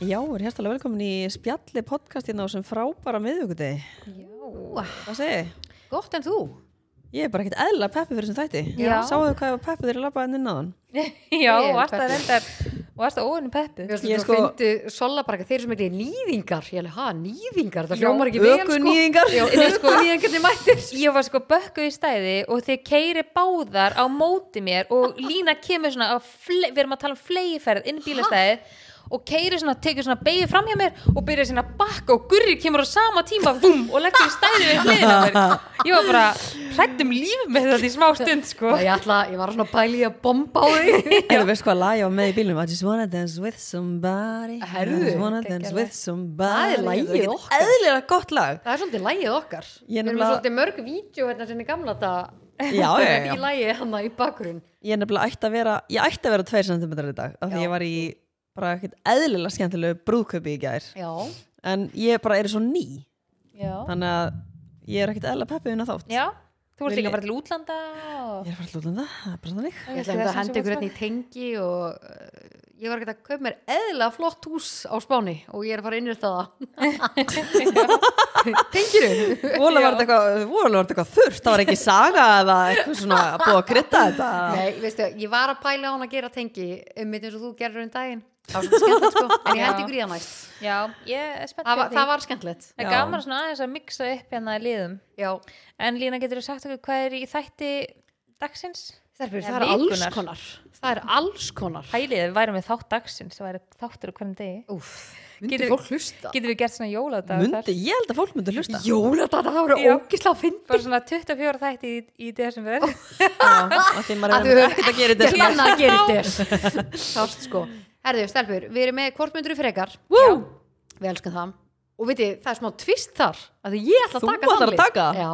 Já, er hérstalega velkomin í spjalli podcast hérna á sem frábæra miðvíkudegi. Já, Hvað segið? gott en þú Ég er bara ekkert eðla peppi fyrir þessum þætti. Já. Sáðu hvað ég var peppi þegar ég labbaði inn á hann? Já, Ég og varst það reyndar og varst það óinu finnst Ég þetta sko- sko... fyndi sola bara ekki, þeir eru sem ekki nýðingar Ég hefði, ha, nýðingar, það hljómar ekki vel sko nýðingar. Já, sko, nýðingarnir mættir Ég var sko bökkuð í stæði og þið keiri báðar á móti mér og Lína kemur svona, við erum að tala um flegiferð inn í bílastæði og keiri svona, tekur svona beigið fram hjá mér og byrjar svona að bakka og Gurri kemur á sama tíma búm, og leggur í stæði við hliðina á mér. Ég var bara hrætt um líf með þetta í smá stund sko. Ég ætla, ég var svona í að bomba á þig. Ég veist hvað lag ég var með í bílum I just wanna dance with somebody. Herðu. I just wanna dance with somebody. Það er lagið okkar. Eðlilega gott lag. Það er svolítið lægið okkar. Ég Við erum svolítið mörg vídeo hérna sinni gamla þetta Já, já, já. Í lægið hann í bakgrunn. Ég er nefnilega ætti að vera Ég ætti að vera 2 cm í dag af því Já. ég var í bara ekkert eðlilega skemmtilegu brúðköpi í gær. Já, en ég bara er svo ný. Já, þannig að ég er ekkert eðlilega peppið inn á þátt Já. þú ert Vil líka ég- að fara til útlanda og... Ég er að fara til útlanda, það er bara þannig. Ég ætla að henda ykkur hérna í tengi og uh, ég var ekki að kaupa mér eðlilega flott hús á Spáni og ég er að fara inn í það. Tengiru? Vola var þetta eitthvað, vola var þetta eitthvað þurft það var ekki saga eða eitthvað svona búið að krydda þetta? Nei, veistu, ég var að pæla á hann að gera tengi um mitt eins og þú gerður um daginn það var svona skemmtilegt sko, en ég held ykkur í það næst Já, ég er spennt það fyrir var, því. það var skemmtilegt. Það er gaman svona aðeins að mixa upp hérna í liðum. Já, En Lína, getur þú sagt okkur hvað er í þætti dagsins? Þerfur, Eða það er alls vikunnar. konar. Það er alls konar. Hælið, við værum með þátt dagsins. Það væri þáttur á hvernig degi. Úf, myndi Getur- fólk hlusta? Getum við gert svona jóladag Mundi, ég held að fólk myndi hlusta. Jóla, það voru Já. ógislega að finna Bara svona 24 þætti í, í desember Já, af því maður Að er við ekkert að gera þetta annað að gera þetta Sást sko Herðu, stelpur, við erum með hvort myndur frekar Já. Við elskum það. Og veitir, það er smá tvist þar að Því ég ætla að Þú taka ætlar að taka? Já,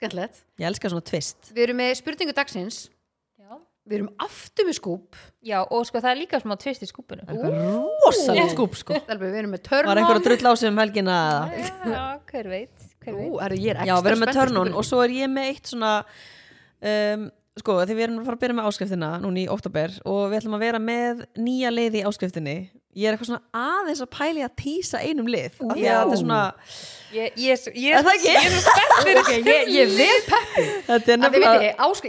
skemmtilegt. Ég elska svona tvist Við erum með spurningu dagsins. Já. Við erum aftur með skúp. Já, og sko það er líka smá tvist í skúpunu Rosalega skúp sko. Stelpur, við erum með törn Var einhver að drull á sig um helgina? Eða? Já, hver veit, hver Ú, veit. herru, ég er Já, við erum með spurningunni. og svo er ég með eitt svona um, sko, því við erum að fara að byrja með áskriftina núna í oktober og við ætlum að vera með nýja lið í áskriftinni. Ég er eitthvað svona aðeins að pæli að týsa einum lið af því að þetta er svona Ég, ég, ég, Er ég er svo spennt fyrir Ok, ég, er vel peppi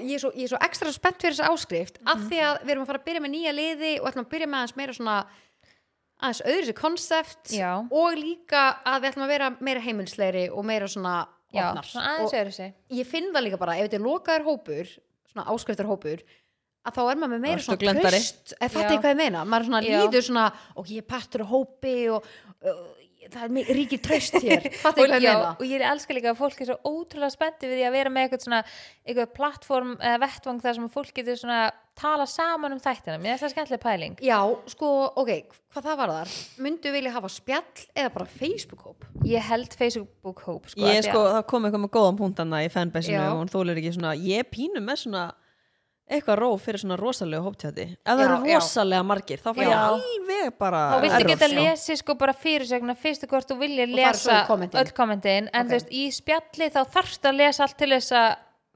ég, er svo, ég er svo ekstra spennt fyrir þessa áskrift af því að við erum að fara að byrja með nýja liði og ætlum að byrja með aðeins meira svona aðeins öðru sér konsept og líka að við ætlum að vera meira heimilslegri og meira svona Já, ég finn það líka bara, ef þetta er lokaður hópur svona áskriftar hópur að þá er maður með meira svona tröst þetta Já. er hvað ég meina, maður svona líður svona og ég er partur á hópi og uh, það er ríkir tröst hér. Og, já, og ég elska líka að fólk er svo ótrúlega spenntið við því að vera með eitthvað svona eitthvað plattform eða vettvang þar sem fólk getur svona tala saman um þættina. Mér er það skemmtileg pæling. Já, sko, ok, hvað það var þar? Myndu vilja hafa spjall eða bara Facebook-hóp? ég held Facebook hóp sko, ég sko, að- það kom eitthvað með góðan punktanna í fanbase-inu og hún þólir ekki svona ég er pínu með svona eitthvað róf fyrir svona rosalega hóptjáti ef það Já, eru já. rosalega margir þá Já. alveg bara þá viltu error, geta lesið sko bara fyrirsögna fyrstu hvort þú vilja lesa kommentin. öll kommentin en Ok. þú veist í spjalli þá þarfst að lesa allt til þess að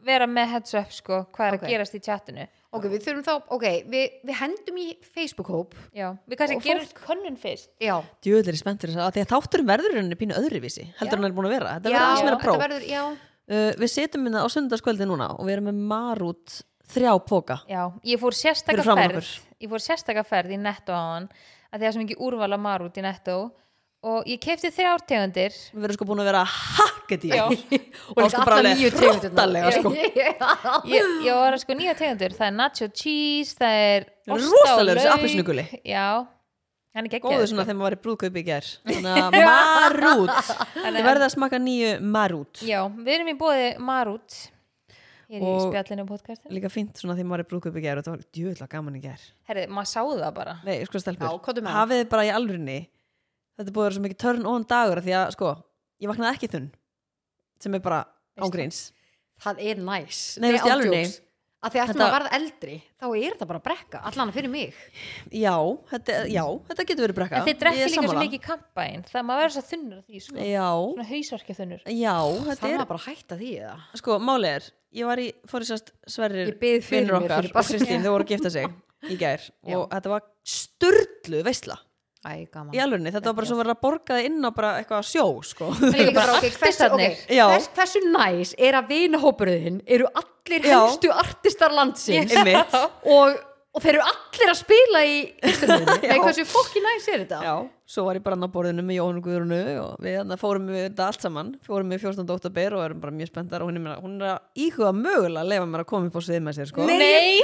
vera með heads up sko hvað er Ok. að gerast í chatinu Ok, við þurfum þá, ok, við, við hendum í Facebook-hóp já, við kannski gerum fólk- könnun fyrst Já, djöðlir er spennt fyrir þess að því að þátturinn verður henni pínu öðruvísi heldur Já. hann er búin að vera þetta já, verður aðeins meira þetta próf verður, já uh, við setjum minna á sundarskvöldi núna og við erum með marút þrjá póka Já, ég fór framan ferð. ég fór sérstaka ferð í netto á hann að því að sem ekki úrvala marút í netto. Og ég kefti þrjár tegundir. Við verðum sko búin að vera hakketi Já. Og Og líka sko bara alveg hrottalega, sko. ég, ég var sko nýja tegundir. Það er nacho cheese, það er Það er rosalegur þessi lauk. appelsínuguli. Já, hann er góðu geggjað svona sko. þegar maður var í brúðkaupi í að marút. Þið verða að smaka nýju marút. Já, við erum í bóði marút hér í spjallinu podcastin líka fínt svona þegar maður er í brúðkaupi í gær og þetta var djöðla gaman í gær. Herri, maður sá það bara. Nei, sko stelpur, það. hafið bara í alvörinni þetta er búið að vera svo mikið törn og dagur af því að sko, ég vaknaði ekki þunn sem er bara ángríns. Það? Er næs. Nei, veistu, í alvörunni? Að því að Þetta- verða eldri, þá er þetta bara brekka Allan fyrir mig. Já, þetta, já, þetta getur verið brekka. En þið Ég drekki líka svo mikið kampaðin það maður verður svo þunnur því sko. svona hausverkja þunnur já, Það er bara að hætta því sko, máli er, ég var í fór í sérst Sverrir Ég bið fyrir vinnur okkar og Kristín, þau voru að gifta sig í gær Já. og þetta var sturluð veisla Æ, gaman í alvegni, þetta var bara svo verið að borga þið inn á bara eitthvað sjó sko. En líka bara, ok, hversu, ok, artistarnir. Já. hvers, hversu næs er að vinahópurðin eru allir Já. helstu artistar landsins Einmitt. og, og þeir eru allir að spila í Íslandinu Nei, hversu fokki næs er þetta? Já, svo var ég bara á borðinu með Jóhann Guðrunu og við fórum við þetta allt saman. Fórum við 14. oktober og erum bara mjög spenntar og hún er, meina- hún er að íhuga mögulega að lefa mér að koma upp á svið með sér sko. Nei,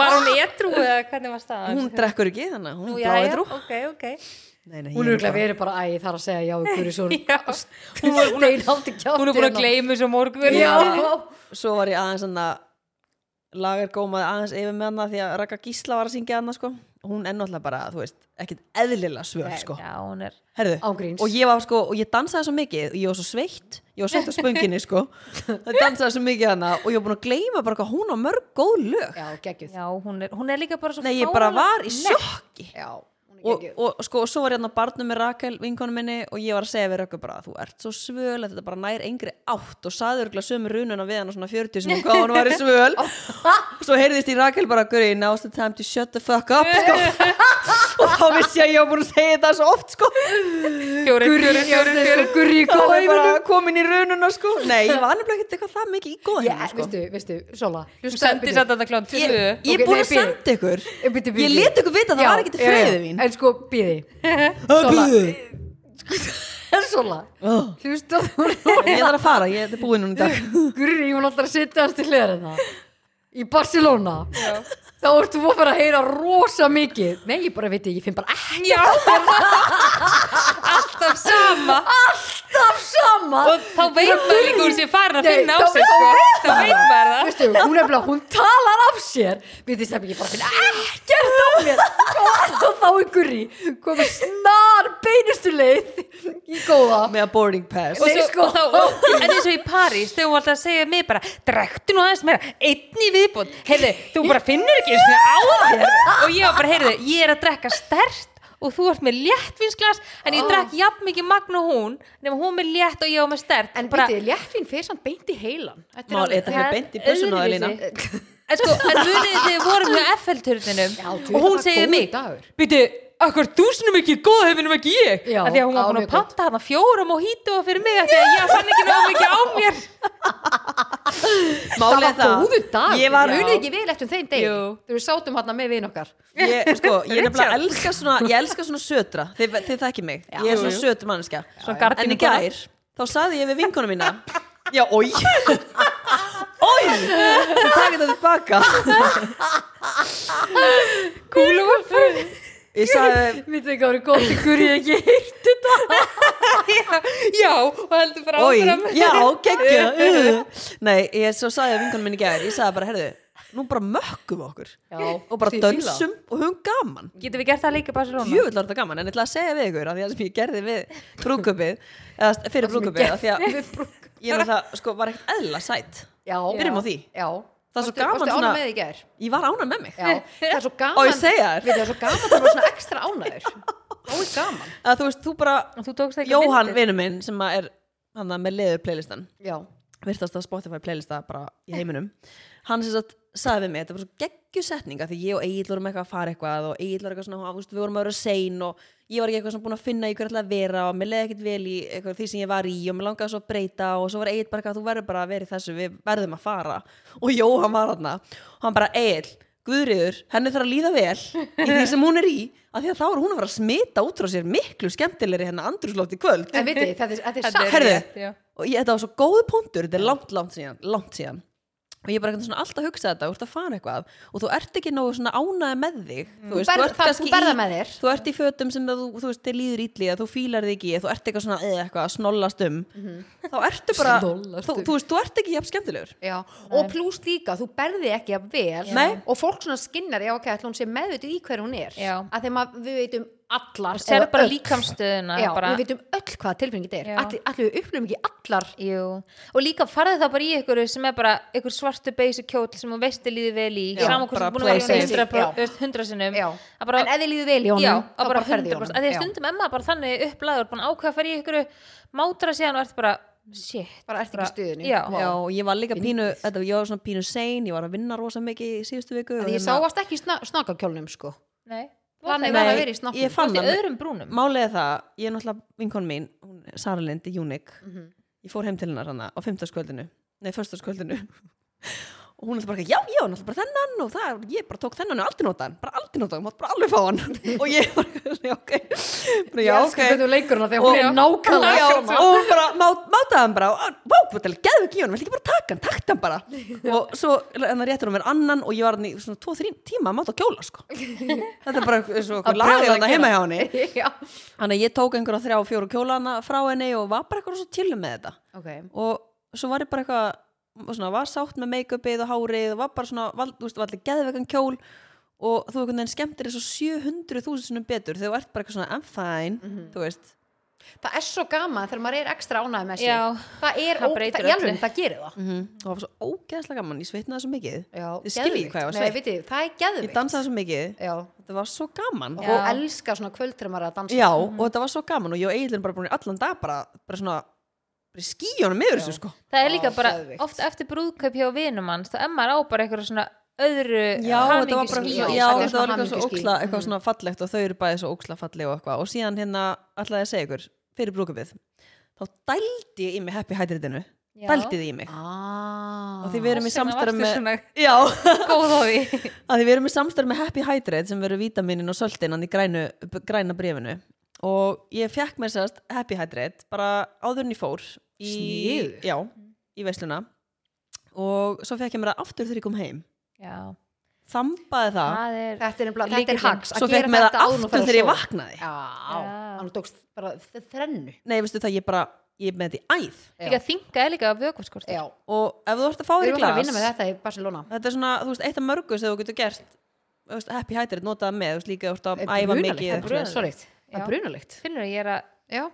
var hún etru eða hvernig var staðan? hún drekkur ekki þannig að hún er jæja, bláðið ok, ok. Nei, nei, Hún er örugglega verið bara, æ, þar að segja já, er svo Hún er búin að gleyma þessu á morgun. Já, svo var ég aðeins hann að lagargómaði aðeins yfir með hana því að Raka Gísla var að syngja hana sko. Hún er náttúrulega bara, þú veist, ekkit eðlilega svöl sko, Já, hún er herðu ágríns og ég var sko, og ég dansaði svo mikið og ég var svo sveitt, ég var sveitt á spönginni sko, það dansaði svo mikið hana og ég var búin að gleyma bara hvað hún á mörg góð lög. Já, geggjuð. Já, hún er, hún er líka bara svo Nei, ég bara var í sjokki. Já, og, og sko, og svo var ég hérna barnum með Rakel vinkonu minni og ég var að segja við Rökku bara þú ert svo svöl, að þetta bara nær engri átt og saði örgulega sömu rununa við hann svona 40 sem hún hvað hún var í svöl. Og svo heyrðist í Rakel bara Guri, now's the time to shut the fuck up sko. og þá vissi ég að ég var búin að segja þetta svo oft sko. Ég góðheiminum komin í rununa sko. Nei, ég var nefnilega ekkert eitthvað það mikið í góð Já, sko. veistu, veistu, Sola Þú sendir satt þetta klán ég, 2 ég er búin að senda ykkur. Bíddu. ég let ykkur vita að það var ekki já. freyðu mín sko, býði Sola. Sola. Oh. Hlusta þú. Ég þarf að fara, ég er búin núna í dag. Gurri, hún ætlar að sitja hans til hliðar það Í Barcelona. Þá ertu að fara að heyra rosa mikið. Nei, ég bara veit ég, ég finn bara ekki Já. Alltaf sama. Alltaf sama. Og þá veit maður líka úr sér farin að finna á sig sko. Þá veit maður það. Veistu, hún er bara, hún talar af sér. Við þess að ég bara finna ekkert á mér Er Gurri komið snar beinustu leið í góða. Með að boarding pass. Og, Nei, svo, sko. og þá, og, en eins og í París þegar hún var alltaf að segja mig bara drektu nú aðeins meira, einn í viðbútt heyrðu, þú bara finnur ekki eins og á þér. Og ég var bara, heyrðu, ég er að drekka stert og þú ert með léttvinsglas en ég drekk jafn mikið magn og hún nema hún með létt og ég var með stert En bara, býtið, léttvin fyrir samt beint í heilan. Þetta er Mál, þetta hefur beint í bussuna á en sko, en munið þegar við vorum hjá F-turninum Já, og hún var góður mig dagur. byrju, akkur þú sinum ekki góð hefinum ekki ég? Já, af því að hún á, var búin að panta hana fjóra mojito fyrir mig af því að ég fann ekki náðu mikið á mér. Það Málið var er það. góður dag Ég var- Munið ekki vel eftir þeim deg. Þegar við sátum hérna með vin okkar. Ég, sko, ég nefnilega elska svona ég elska svona södra, þið, þið þekki mig. Ég er svona manneskja. Svona en í gær, þá saði ég við vinkonu mína. Já, oi oi, þú takir þetta tilbaka kúluvölfur ég sagði, Við þau gáður góð til Gurri ekki heyrt þetta já, og heldur bara oi, áfram já, geggja nei, ég svo sagði við vinkonu mín í gær ég sagði bara, herðu, nú bara mökkum við okkur Já, og bara dönsum og höfum gaman getum við gert það líka í Barcelona? Var þetta gaman, en ég ætla að segja við ykkur að því að sem ég gerði við brúköpið eða fyrir brúköpið að því að ég er það, sko, var ekkert eðla sætt Byrjum á því. Já. Það er svo Varstu- gaman varstu svona- í gær? Ég var ánað með mig. Það er svo gaman Og ég segja þér. Það er svo gaman það var svona ekstra ánæður Þá er gaman. Að þú veist, þú bara, þú Jóhann vinnu minn sem að er hann með leður playlistan. Já, virtast að Spotify playlista bara í heiminum. Hann sem sagt sagði við mig þetta var svo geggjusetninga því ég og Egil vorum eitthvað að fara eitthvað og Egil var eitthvað svona, við vorum að vera sein og ég var ekki eitthvað svona búin að finna í hver ætla að vera og mér leði ekkert vel í eitthvað því sem ég var í og mér langaði svo að breyta og svo var Egil bara eitthvað þú verður bara að vera í þessu, við verðum að fara. Og Jóhann var þarna og hann bara Egil, Guðriður, henni þarf að líða vel í því sem hún er í að því að þá er hún að fara að smita út frá sér miklu skemmtilegri henni andrúslótt í kvöld. En veitir, þetta er, er satt er já. og ég, þetta var svo góð punktur þetta er langt, langt síðan, langt síðan og ég er bara alltaf að hugsa þetta, þú ert að fara eitthvað og þú ert ekki nógu svona ánæði með þig þú veist, berð- þú ert það- kannski þú berð það í- með þér. þú ert í fötum sem það, þú, þú veist, þið líður ítli að þú fílar þig ekki, þú ert eitthvað svona eða eitthvað að snollast um þá ertu bara, þú, um. þú veist, þú ert ekki jafn skemmtilegur Já, og pluss líka, þú berði ekki að vel Nei. og fólk svona skinnar, já ok, hún sé meðvitið í hver hún er Já. að þegar við veitum allar sér eða bara líkamstöðuna Já, bara, við veitum öll hvað tilfinningin Já. er. Allir, allir við upplifum ekki allar. Jú. og líka farði það bara í ykkur sem er bara ykkur svartu basic kjóll sem hún veist að líði vel í saman hvort þú búin að vera hundra, hundra sinnum. Bara, en ef þið líður vel í honum já, þá bara ferðu í 100% honum. að því stundum emma bara þannig upplæður ákveða að fara í ykkur mátra síðan og ert bara shit. Bara ert ekki og ég var líka pínu, þetta, ég var svona pínu sein, ég var að vinna rosa mikið í síðustu viku ég hérna- sáast ekki í sna snakakjólnum sko. Nei. Var að vera í snáttinu ég fann í það er það, ég er náttúrulega vinkon mín Sara Lind, Unique Mhm. ég fór heim til hennar hana á fimmtagskvöldinu nei, förstaskvöldinu og hún er bara, já, já, náttúrulega bara þennan og það, ég bara tók þennan og aldrei nota hann. Bara aldrei nota hann, mátt bara alveg fá hann. Og ég bara, já, ok. Bara, já, ok. Og- hún er nákvæmlega svona. og hún bara má, mátaði hann bara og vá, þetta er geðu ekki hann, vill ekki bara taka hann, takta hann bara. Og svo það réttur hún mér annan og ég var hann í svona 2-3 tíma að máta á kjóla sko. þetta er bara Að lagið hann heima hjá Já. þannig að ég tók einhverja þrjá, fjóru kjólana frá henni og var bara eitthvað svo chillum með þetta. Ok. Og svo var ég bara eitthvað svona, var sátt með make-upið og hárið og var bara svona, val, þú veist, var allir geðvegan kjól og þú einhvern veginn skemmtir þessu 700.000 sinum betur þegar þú ert bara eitthvað svona I'm fine, Mhm. þú veist. Það er svo gaman þegar maður er ekstra ánægð með sig. Já, það er, það ó, breytir það, gerir það. Mm -hmm. það var svo ógeðslega gaman, ég svitnaði svo mikið. Já, Þið skiljið hvað ég var Nei, sveitt. vitið, það er ég geðvikt dansaði svo mikið, Já, þetta var svo gaman. Og Já. elska svona kvöld þegar maður er að dansa. Já, og þetta var svo gaman og ég og Egilin bara búin í allan dag bara, bara svona bara skíjónum yfir þessu sko það er líka bara geðveikt. oft eftir brúðkaup hjá vinum hans þá emma á bara eitthvað svona öðru Já, þetta var bara hamingjuský. svo, Já, er þetta var svona líka svo hamingjuský. óksla, eitthvað Mhm. svona fallegt og þau eru bæði svo óksla falleg og eitthvað og síðan hérna ætlaði ég að segja ykkur fyrir brúkupið þá dældi ég í mig happy hydratinu Já. dældi þið í mig ah. og því við erum í Þess vegna samstarf varstu með svona Já, góð á því að því við erum í samstarf með happy hydrate sem verður vítaminin og söltinan í grænu, græna brefinu og ég fekk mér sérst happy hydrate bara áður en ég fór í, Sniðugt. já, í veisluna. Og svo fekk ég mér það aftur þegar ég kom heim. Já, þambaði það. Það er Þetta er, nefnilega- þetta er Lykillinn. hags svo fekk mér það aftur þegar ég vaknaði. Já, hann tókst bara þ- þrennu. Nei, veistu það, ég bara, ég er með þetta í æð. Líka þinga er líka vökvaskort Já, og ef þú ert að fá við þér í erum að fara að vinna með glas þetta í Barcelona. Þetta er svona, þú veist, eitt af mörgu sem þú getur gert þú veist, happy hydrate notaði með, þú veist, líka þú ert að Er æfa brunalegt, mikið það er eitthvað. brunalegt. Sorry, það er brunalegt. Finnur ég er að Já,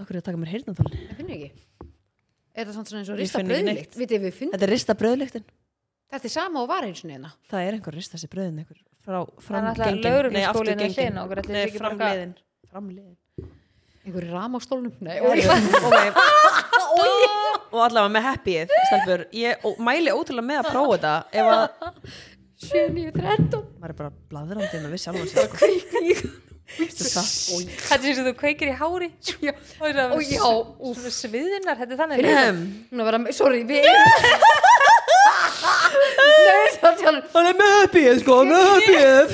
okkur er að taka mér heyrnatólni það finnur ég ekki. Er það svona eins og rista bröðlikt? Vitið við finn þetta er rista bröðlyktin Þetta er sama og var eins og neina það er einhver rista sér bröðin einhver frá Það er fram náttúrulega gengin lögregluskólinn við hliðina á okkur, ætli nei, sé ekki bara framliðin. Framliðin. Einhverju ram á stólnum? Nei, okay. og allavega með happyið stelpur, ég ó, mæli ótrúlega með að prófa þetta. Ef að 7, 9, 13 maður er bara bladrandi en að við sjálfum sér sko. Það? þetta er sem þú kveikir í hári. Já, og það er já, svona sviðinar þetta er þannig hún að vera sorry, við Nei, það er er með happyið sko, með happyið.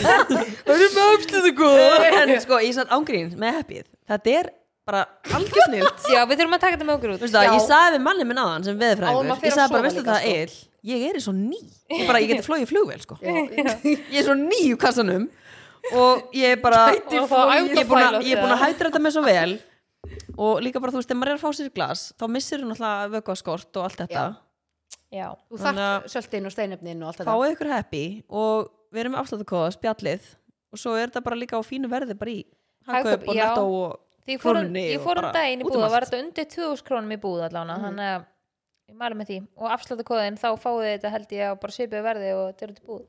Hann er með happyið sko. En sko, ég satt ángrín með happyið. Þetta er bara algjör snilt. Já, við þurfum að taka þetta með okkur út. Það, Já. ég sagði við manni minn aðan sem fer ég sagði bara, veistu það, sko. Eil ég er svo ný, ég, bara, ég geti flóið flugvél sko. ég er svo ný í kassanum og ég er bara ég er búin að- pilot, ég er búin að eða? hætra þetta með svo vel og líka bara, þú veist, ef maður er að fá sér glas þá missir hún alltaf vökuaskort og allt þetta Já. já, Þú Þannig að- þarft söltin og steinefnin og allt þetta fáið ykkur happy og við erum með afsláttakóða, spjallið og svo er þetta bara líka á fínu verði bara í Hagkaup, og já. netto og því ég fór, um- um daginn í út um búða var þetta undir 2000 krónum í búð allána Mhm. þannig að ég mælu með því og afsláttakóðin þá fáið þetta held ég á bara svipuðu verði og þetta eru til búð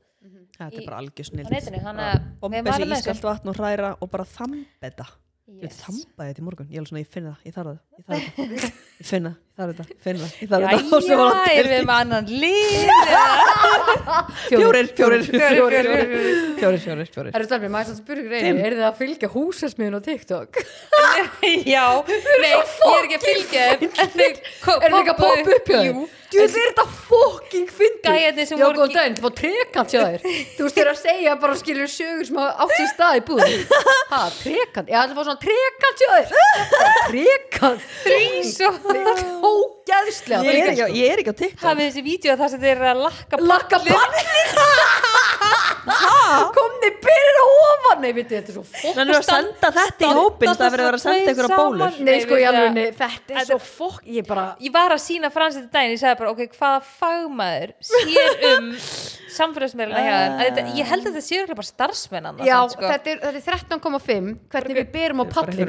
þetta Í- er bara algjör á snill netinu þannig að við bomba mælum sér þessu. vatn og hræra og bara þamba þetta Yes. þambaði þetta í morgun, ég ég finn það, ég þarf það ég þetta, ég finn það, ég þarf þetta. Ég finn það, þarf þetta. Jæja, það erum við með annan lið fjórir, fjórir, Fjórir, fjórir, fjórir, fjórir, fjórir, fjórir. Er þetta maður að spyrja ykkur Fimm. einu, er þið að fylgja húsasmiðun á TikTok? Já, nei, ég er ekki að fylgja Er þið ekki að poppa upp hjá þér? Þið er þetta fucking fyndið Gæjarnir sem Já, voru góðan daginn, það var trekant hjá þér. Þú veist, er að segja bara skilur sögur sem átt sér stað í búðum Ha, trekant, já, það var svona trekant hjá þér. Trekant Ógæðslega ég er ekki, á- ég er ekki á TikTok. Hafið þessi vídeo þar sem þeir eru að lakka Lakka pannir Komni byrjir ofan? Nei, veitir, þetta er svo fokk Þannig að senda þetta í hópin það verður að vera að senda ykkur að bólur. Nei, sko, það- alveg, þetta er svo fokk Ég bara, Ég var að sína fransið til daginn, ég sagði bara, ok, hvaða fagmaður sér um samfélagsmeirina Að þetta, ég held að þetta séu bara starfsmennan já, samt, sko. þetta er, þetta er 13,5 Hvernig við byrjum á Þetta pallin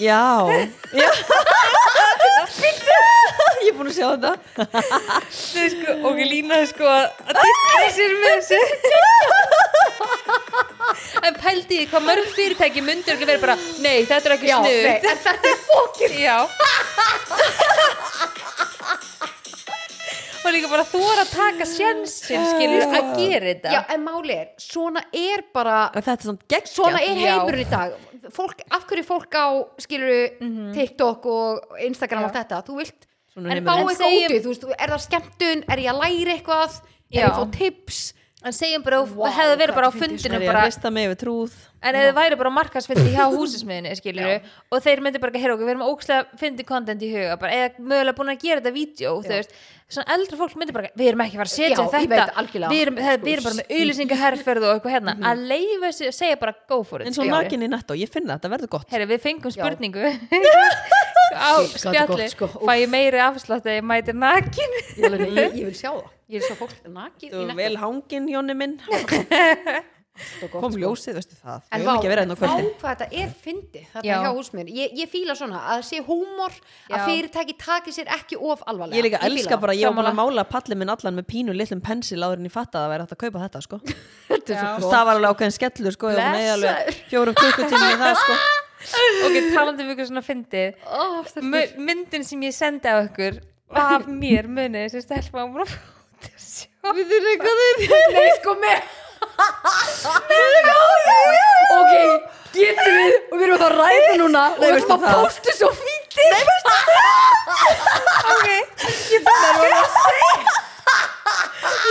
Já, já. Ég er búin að sjá þetta. Nei, sko, og ég línaði sko að þetta sér með þessu. En pældi því hvað mörg fyrirtæki myndur ekki verið bara, nei, þetta er ekki Já, nei, snuð en þetta er fokkin Já og líka bara þóra að taka sjensin skilur að gera þetta. Já, en máli er, svona er bara Þetta er svona er Já. heimurinn í dag. Fólk, af hverju fólk á skilur TikTok og Instagram og allt þetta, þú vilt Svona er en fá eitthvað út í, þú veist, er það skemmtun? Er ég að læra eitthvað, er ég að fá tips? En segjum bara, wow, hefði verið bara á fyndið, fundinu Er ég bara að En þið væri bara markasfyndi hjá húsismiðinni, skilur og þeir myndi bara, heyra okkur, við erum ókslega fyndi content í huga, bara, eða mögulega búin að gera þetta vídeo, þú veist, svona eldra fólk myndi bara, við erum ekki að fara að setja þetta. við erum, við erum bara með auðlýsingaherferð og eitthvað hérna, Mhm. að leifa sig að segja bara go for it, eins og skilurðu. nakin í netto, ég finna þetta verður gott. Herri, við fengum spurningu. Á spjalli gott, sko. Fæ ég meiri afslátt að ég mæti nakin? Ég, alveg, ég, ég vil sjá það, ég vil sjá fólk nakið Þú vel hangin, Jóni minn. Svo Kom sko. ljósið, veistu það? En vá, hérna vá hvað þetta er fyndi þetta Já. hjá húsminn, ég, ég fíla svona að sé húmor, að fyrirtæki taki sér ekki of alvarlega. Ég líka elska bara, ég var að mála pallin minn allan með pínu litlum pensil áður en ég fatt að það væri hægt að kaupa þetta sko. Það var alveg ákveðin skellur sko, fjórum klukkutími í það sko. ok, talandi um ykkur svona stelpur. Mu- myndin sem ég sendi á ykkur af mér munið sem stelpa á mér Við þurfum eitthvað? Nei, sko með Ok, getum við og við erum að ræða núna og við erum að það? postu svo fíti ok, ég fekk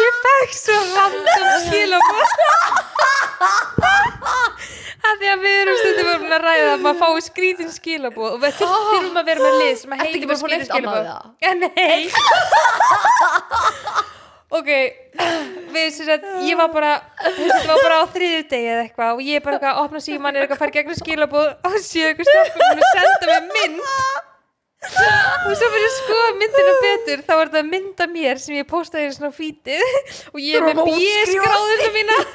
ég fekk svo random skilabóð að því að við erum stundum að ræða að maður fái skrítin skilabóð og við þurfum að vera með lið sem að bara skrítin skilabóð ja, nei ok við sem sagt, ég var bara þetta var bara á þriðu degi eða eitthvað og ég bara eitthvað að opna síman er eitthvað að fara í gegnum skilabóð og séu eitthvað stelpum og senda mér mynd. Og svo fyrir að skoða myndina betur þá var þetta mynd af mér sem ég postaði í svona fítið og ég með bjöskráðuna mína.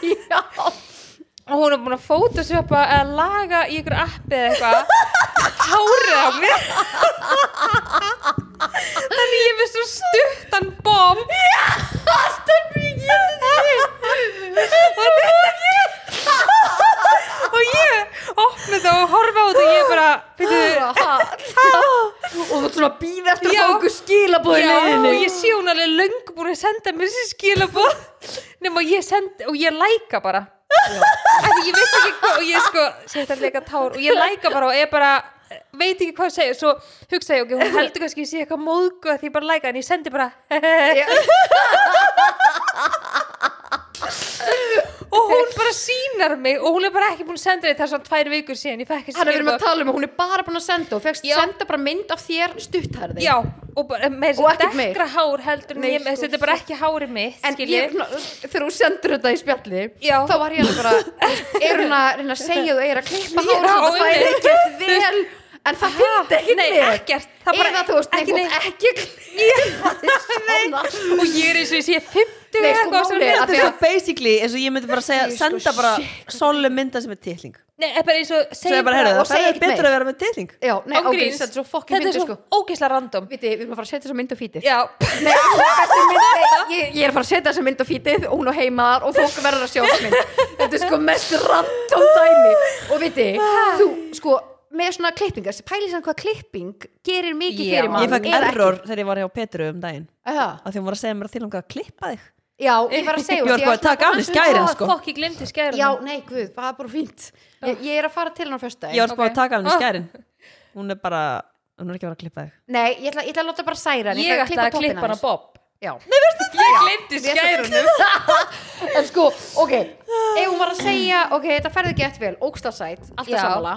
Og hún er búin að photoshopa eða laga í ykkur appi eða eitthvað. Hárið á mér þannig ég með svo stuttan bomb. Og ég opna þetta og horfa á þetta og ég bara og þú svona að býða eftir að Já. fá okkur skilabóð í Já, leiðinni. og ég sé hún alveg löngu búin að senda mér þessi skilabóð nema ég send og ég læka bara. Því ég vissi ekki hvað og ég sko, sé þetta leika tár og ég læka bara og ég bara veit ekki hvað að segja svo hugsa ég, ok, hún heldur kannski að ég sé eitthvað móðgu að því ég bara læka en ég sendi bara og hún bara sínar mig og hún er bara ekki búin að senda þetta svona tvær vikur síðan ég fekk þessi Hann er verið að skilaboð. tala um að hún er bara búin að senda og fegst senda bara mynd af þér stutthærði já, og bara með Og þessi ekkert meir. dekkra hár heldur Nei, ég, sko, þetta er bara ekki hárið mitt En ég, þegar þú sendur þetta í spjalli Já. þá var ég alveg bara er hún að að segja þú er að klippa Já, hára og það einmitt. ekki vel en það fyndi ekki Nei, mér ekkert. Það bara- eða þú veist, ekki nei, neitt. ekki svona og ég er eins og ég sé 50 Nei, sko, að- Þetta er svo basically eins og ég myndi bara segja sko, senda bara solu mynda sem er titling Nei, er bara eins og Segja bara, herru, og það er betur að vera með titling Já, nei, ok, Ángríns. þetta er svo fokkin Þetta er svo sko. ógeðslega random. Viti, við erum að fara að setja þessa mynd á fítið. Nei, nei, ég, er að fara að setja þessa mynd á fítið og hún á heimaðar og fólk verður að sjá Þetta er sko mest random dæmi. Og viti, þú, sko, með svona klippingar Pæli saman hvað klipping gerir mikið fyrir mann Ég eða error þegar ég var hjá Petru um daginn. Að því hún var að segja mér að þýlanga að klippa þig. Já, ég var að segja Ég var sko að taka af henni skærin Ó, sko. fokk, ég glemdi skærin Já, nei, guð, það er bara fínt. Ég, ég er að fara til hann á föstu Ég var sko Ok. að taka af henni Ah. skærin. Hún er bara, hún er ekki að vera að klippa þig. Nei, ég ætla, ég ætla að láta bara særa hann Ég ætla að klippa hana aðeins. Bob Já. Ég glemdi Við ætlum- skærunum. En sko, ok Ef hún var að segja, ok, þetta ferði gett vel Ógstasæt, alltaf Já.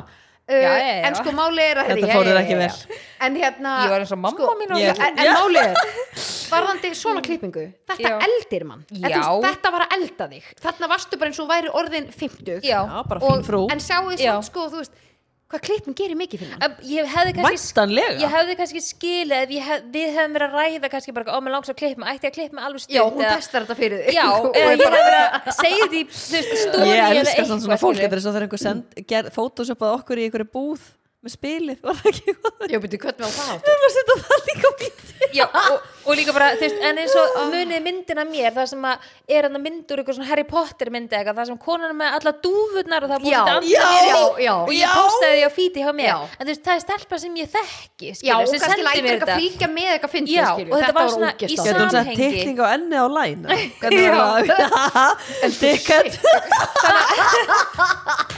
Já, já, já. En sko, máli er að Þetta fór þér ekki vel. En hérna Ég var eins og mamma mín á Ég- En, en máli er Varðandi svona klippingu Þetta Já. eldir mann. Veist, Þetta var að elda þig. Þarna varstu bara eins og væri orðin 50 Já, Já, bara og, fín frú. En sjáu samt sko, þú veist Hvað klipping gerir mikið fyrir mann. Em, Ég hefði kannski Ég hefði kannski skilið hef, við hefðum verið að ræða kannski bara, ó, mér langs að klippa mig, ætti ég að klippa mig alveg stutt? Já, hún testar þetta fyrir þig. Já, Og eða ég bara- hef verið að segja því, stóri Ég eða elska samt svona fólk. Þetta er svo þegar einhver photoshopað okkur í einhverju búð með spilið, var það ekki Já, byrju, hvernig var það áttu? við erum að setja það líka á vídeo Já, og, og líka bara, þú veist, en eins og munið myndina mér, það sem að er hann mynd úr eitthvað svona Harry Potter myndi eitthvað, það sem konan er með alla dúfurnar og það búið Já, að já, já, já. og ég Já. postaði því á fíti hjá mér. Já. en þú veist, það er stelpa sem ég þekki Já, skilur, og sem kannski sendi mér eitthvað þetta. með eitthvað Já, og þetta var svona ógeðslega. í Getur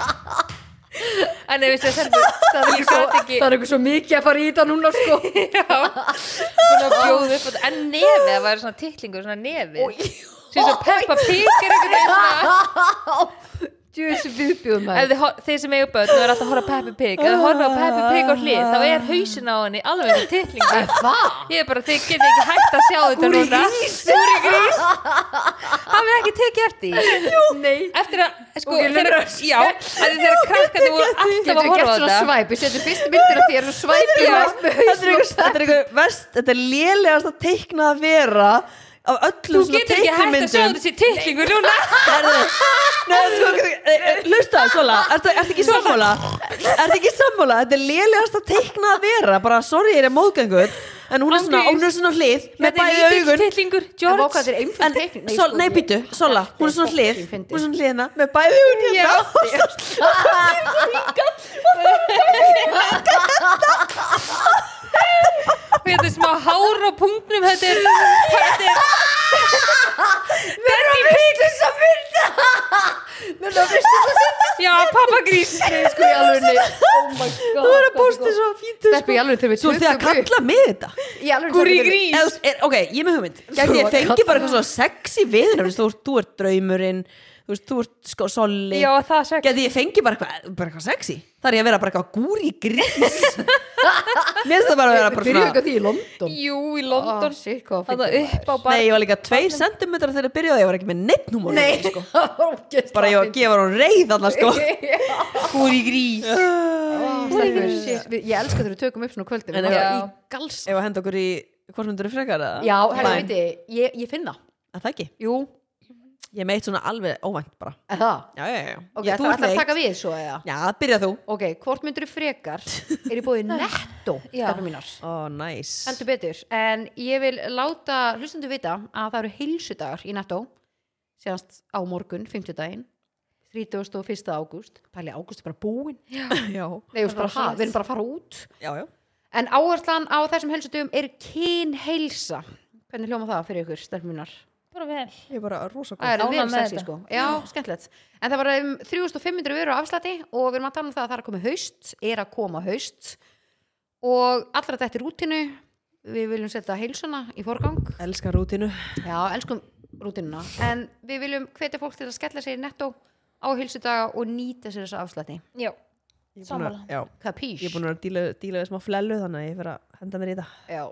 en ef þú sendur, það er Ég gat ekki Það er eitthvað svo mikið að fara í þetta núna, sko. Já, að en nefið, það var svona titlingur, svona nefið. Sem svo Peppa Pig er einhvern þið, hor- þeir sem eiga börn og er alltaf að horfa Peppa Pig þið horfa Peppa Pig á hlið þá er hausin á henni alveg með titlingu Það? ég er bara, þið getið ekki hægt að sjá þetta Gúrrí núna. grís. Grís hafið ekki tekið eftir eftir að, sko, þegar, nefnir- já að þið þegar krakkandi voru alltaf að horfa á þetta? Við setjum fyrstu myndir af hausnum. eitthvað- þetta er eitthvað vest Þetta er lélegast að teikna að vera af þú öllum svona getur ekki hægt að sjá teiknumyndum þessi titlingu núna. Hlusta, Sola, ertu ekki sammála? Ertu ekki sammála? Þetta er lélegast að teikna að vera. Bara, sorry, ég er móðgangur En hún er svona, hún er svona hlið Með er bæði augun. er nei, býtu, Sola, hún er svona hlið. Hún er svona hlið hérna Með bæði augun hérna þetta er smá hár á punktnum þetta er þetta er Betty Pig Mér það fyrst þess að já, pappa grís Nei, sko í alveg Oh my god Þú er að posta svo fínt Steppi í alveg þegar við Svo þið að tökum upp kalla mig þetta? Gúrrí grís þú er, ok, ég er með hugmynd. Ég að fengi bara eitthvað svona sexy við þú, þú, ert- þú ert draumurinn Þú veist, þú ert sko solli. Já, það sex Gæti ég fengi bara eitthvað, bara eitthvað sexy? Það er ég að vera bara eitthvað gúri grís. Mér finnst það bara að vera bara byrjuðum svona eitthvað því í London? Jú, í London. Hvað það fyndið upp á Nei, bar ég var líka 2 cm þegar það byrjaði Ég var ekki með neitt númur Nei, sko. Bara ég var að gefa hún reið þarna sko. Gúri grís. Stelpur, shit, við- Ég elska þegar við tökum upp svona á kvöldin. En bara já. í gals Ef að henda okkur í Hvort myndur þú frekar eða? Já, herra, Line. veit ég, ég finna Að það ekki? Jú, Ég er með eitt svona alveg óvænt bara. Er það? Já, já, já. Ok, Ég- það Þú ert ætla að taka við svo eða? Já, byrja þú. Ok, hvort myndur þú frekar? Er í bóði netto Já. stelpur mínar? Ó, næs. Heldur betur, en ég vil láta hlustendu vita að það eru heilsudagar í netto síðanst á morgun, 50 daginn 31. ágúst. Pæli ágúst er bara búinn. Já, Nei, við, bara, ha, við erum bara að fara út. Já, já. En áherslan á þessum heilsudagum er kynheilsa. Hvernig hljóma það fyrir ykkur, stelpur mínar? Bara vel. Ég er bara rosa Það er vel sexy sko. Já, skemmtilegt. En það var um 3500 veru á afslætti og við erum að tala um það að það er að koma haust er að koma haust. Og allra þetta er rútinu við viljum setja heilsuna í forgang. Elskar rútinu Já, elskum rútinuna en við viljum hvetja fólk til að skella sér í netto á heilsudaga og nýta sér þessa afslætti. Já, Ég er búin að- Sammála. Já, Kapís? ég er búin að díla, díla við smá flellu þannig að ég fyrir að henda mér í það. Já,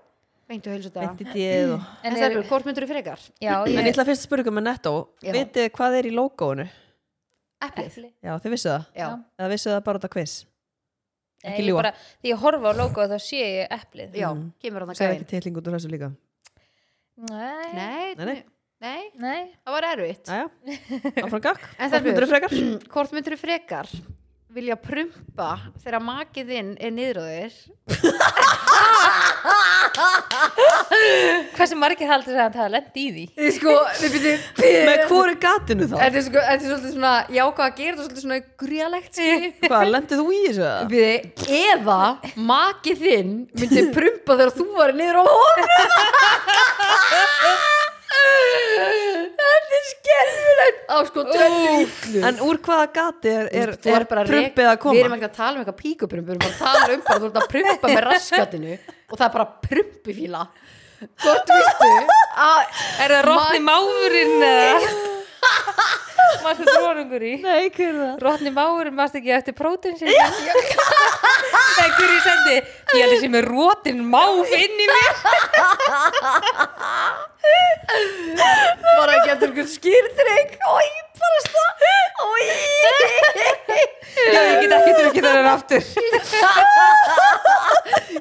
beintu heilsudaga Beint í díð og En það er, er hvort myndur þú frekar? já, En ég ég ætla fyrst að spyrja ykkur með netto. Vitið þið hvað er í logoinu? Eplið? Epli. Já, þið vissu það Já, Eða vissu það bara út af quiz Nei, Ekki ég ljúga. bara, því ég horfa á logo þá sé ég eplið já, Mm. kemur hann að gæðin ekki titling út úr þessu líka nei, Nei, Nei, nei. nei, nei. það var erfitt Jæja, áfram gakk hvort myndur þú frekar vilja prumpa þegar makið þinn er þér hversu margir haldur það að það lendi í því sko, við byrjum Með hvoru gatinu þá? Þetta er sko, þetta er svolítið svona jákvæð að gera þetta svolítið svona gríalegt Hvað, lendið þú í þessu? eða? Byrði, eða makið þinn myndi prumpa þegar þú var niður á honum Þetta er skerfilegt á sko tvennu illu En úr hvaða gati er, er, Þú er ert bara að prumpið rek- að koma? Við erum ekki að tala um eitthvað píkuprump Við erum bara að tala um bara þú ert að prumpa með raskatinu og það er bara prumpifíla. Hvort viltu að er það rótni máfurinn eða? Maður þetta rónungur í? Nei, hver er það? rótni máfurinn maður ekki eftir prótin sinni það er hverju sendi? Ég er þessi með rótin máf inn í mér bara ekki eftir einhvern skýrþrygg Ói, bara stað Ói já, ég get ekki drukkið þennan aftur.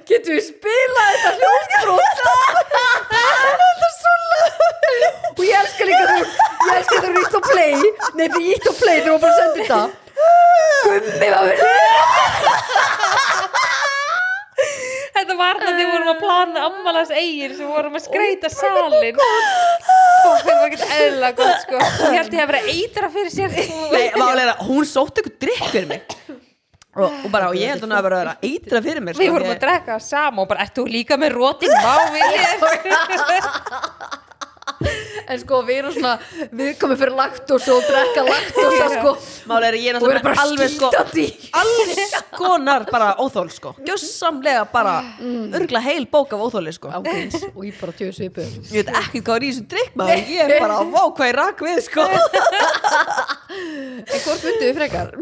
Getum við spilað þetta hljóðbrot Þetta er svo lög Og ég elska líka þú Ég elska þú ítt og play. Nei, því ítt og play þú bara sendir þetta. Gummi var verið þarna þegar við vorum að plana ammalas eigir sem vorum að skreita salin og það var ekki eðla gott sko. Ég held ég að vera eitra fyrir sér Nei, málega, hún sótti ykkur drikk fyrir mig. Og, og bara, og ég held hún að vera að vera eitra fyrir mér við vorum að drekka sama og bara, ert þú líka með rótin má við en sko við erum svona við komum fyrir laktósa og drekka laktósa sko. Málega, ég er og við erum náttúrulega bara alveg sko alls konar bara óþól sko. Gjössamlega bara örgla heil bók af óþóli sko. Ágríns og ég bara tjóð svipu ég veit ekki hvað er í þessum drikk maður. Ég er bara, vá hvað ég rakk við sko. En hvort myndu við frekar?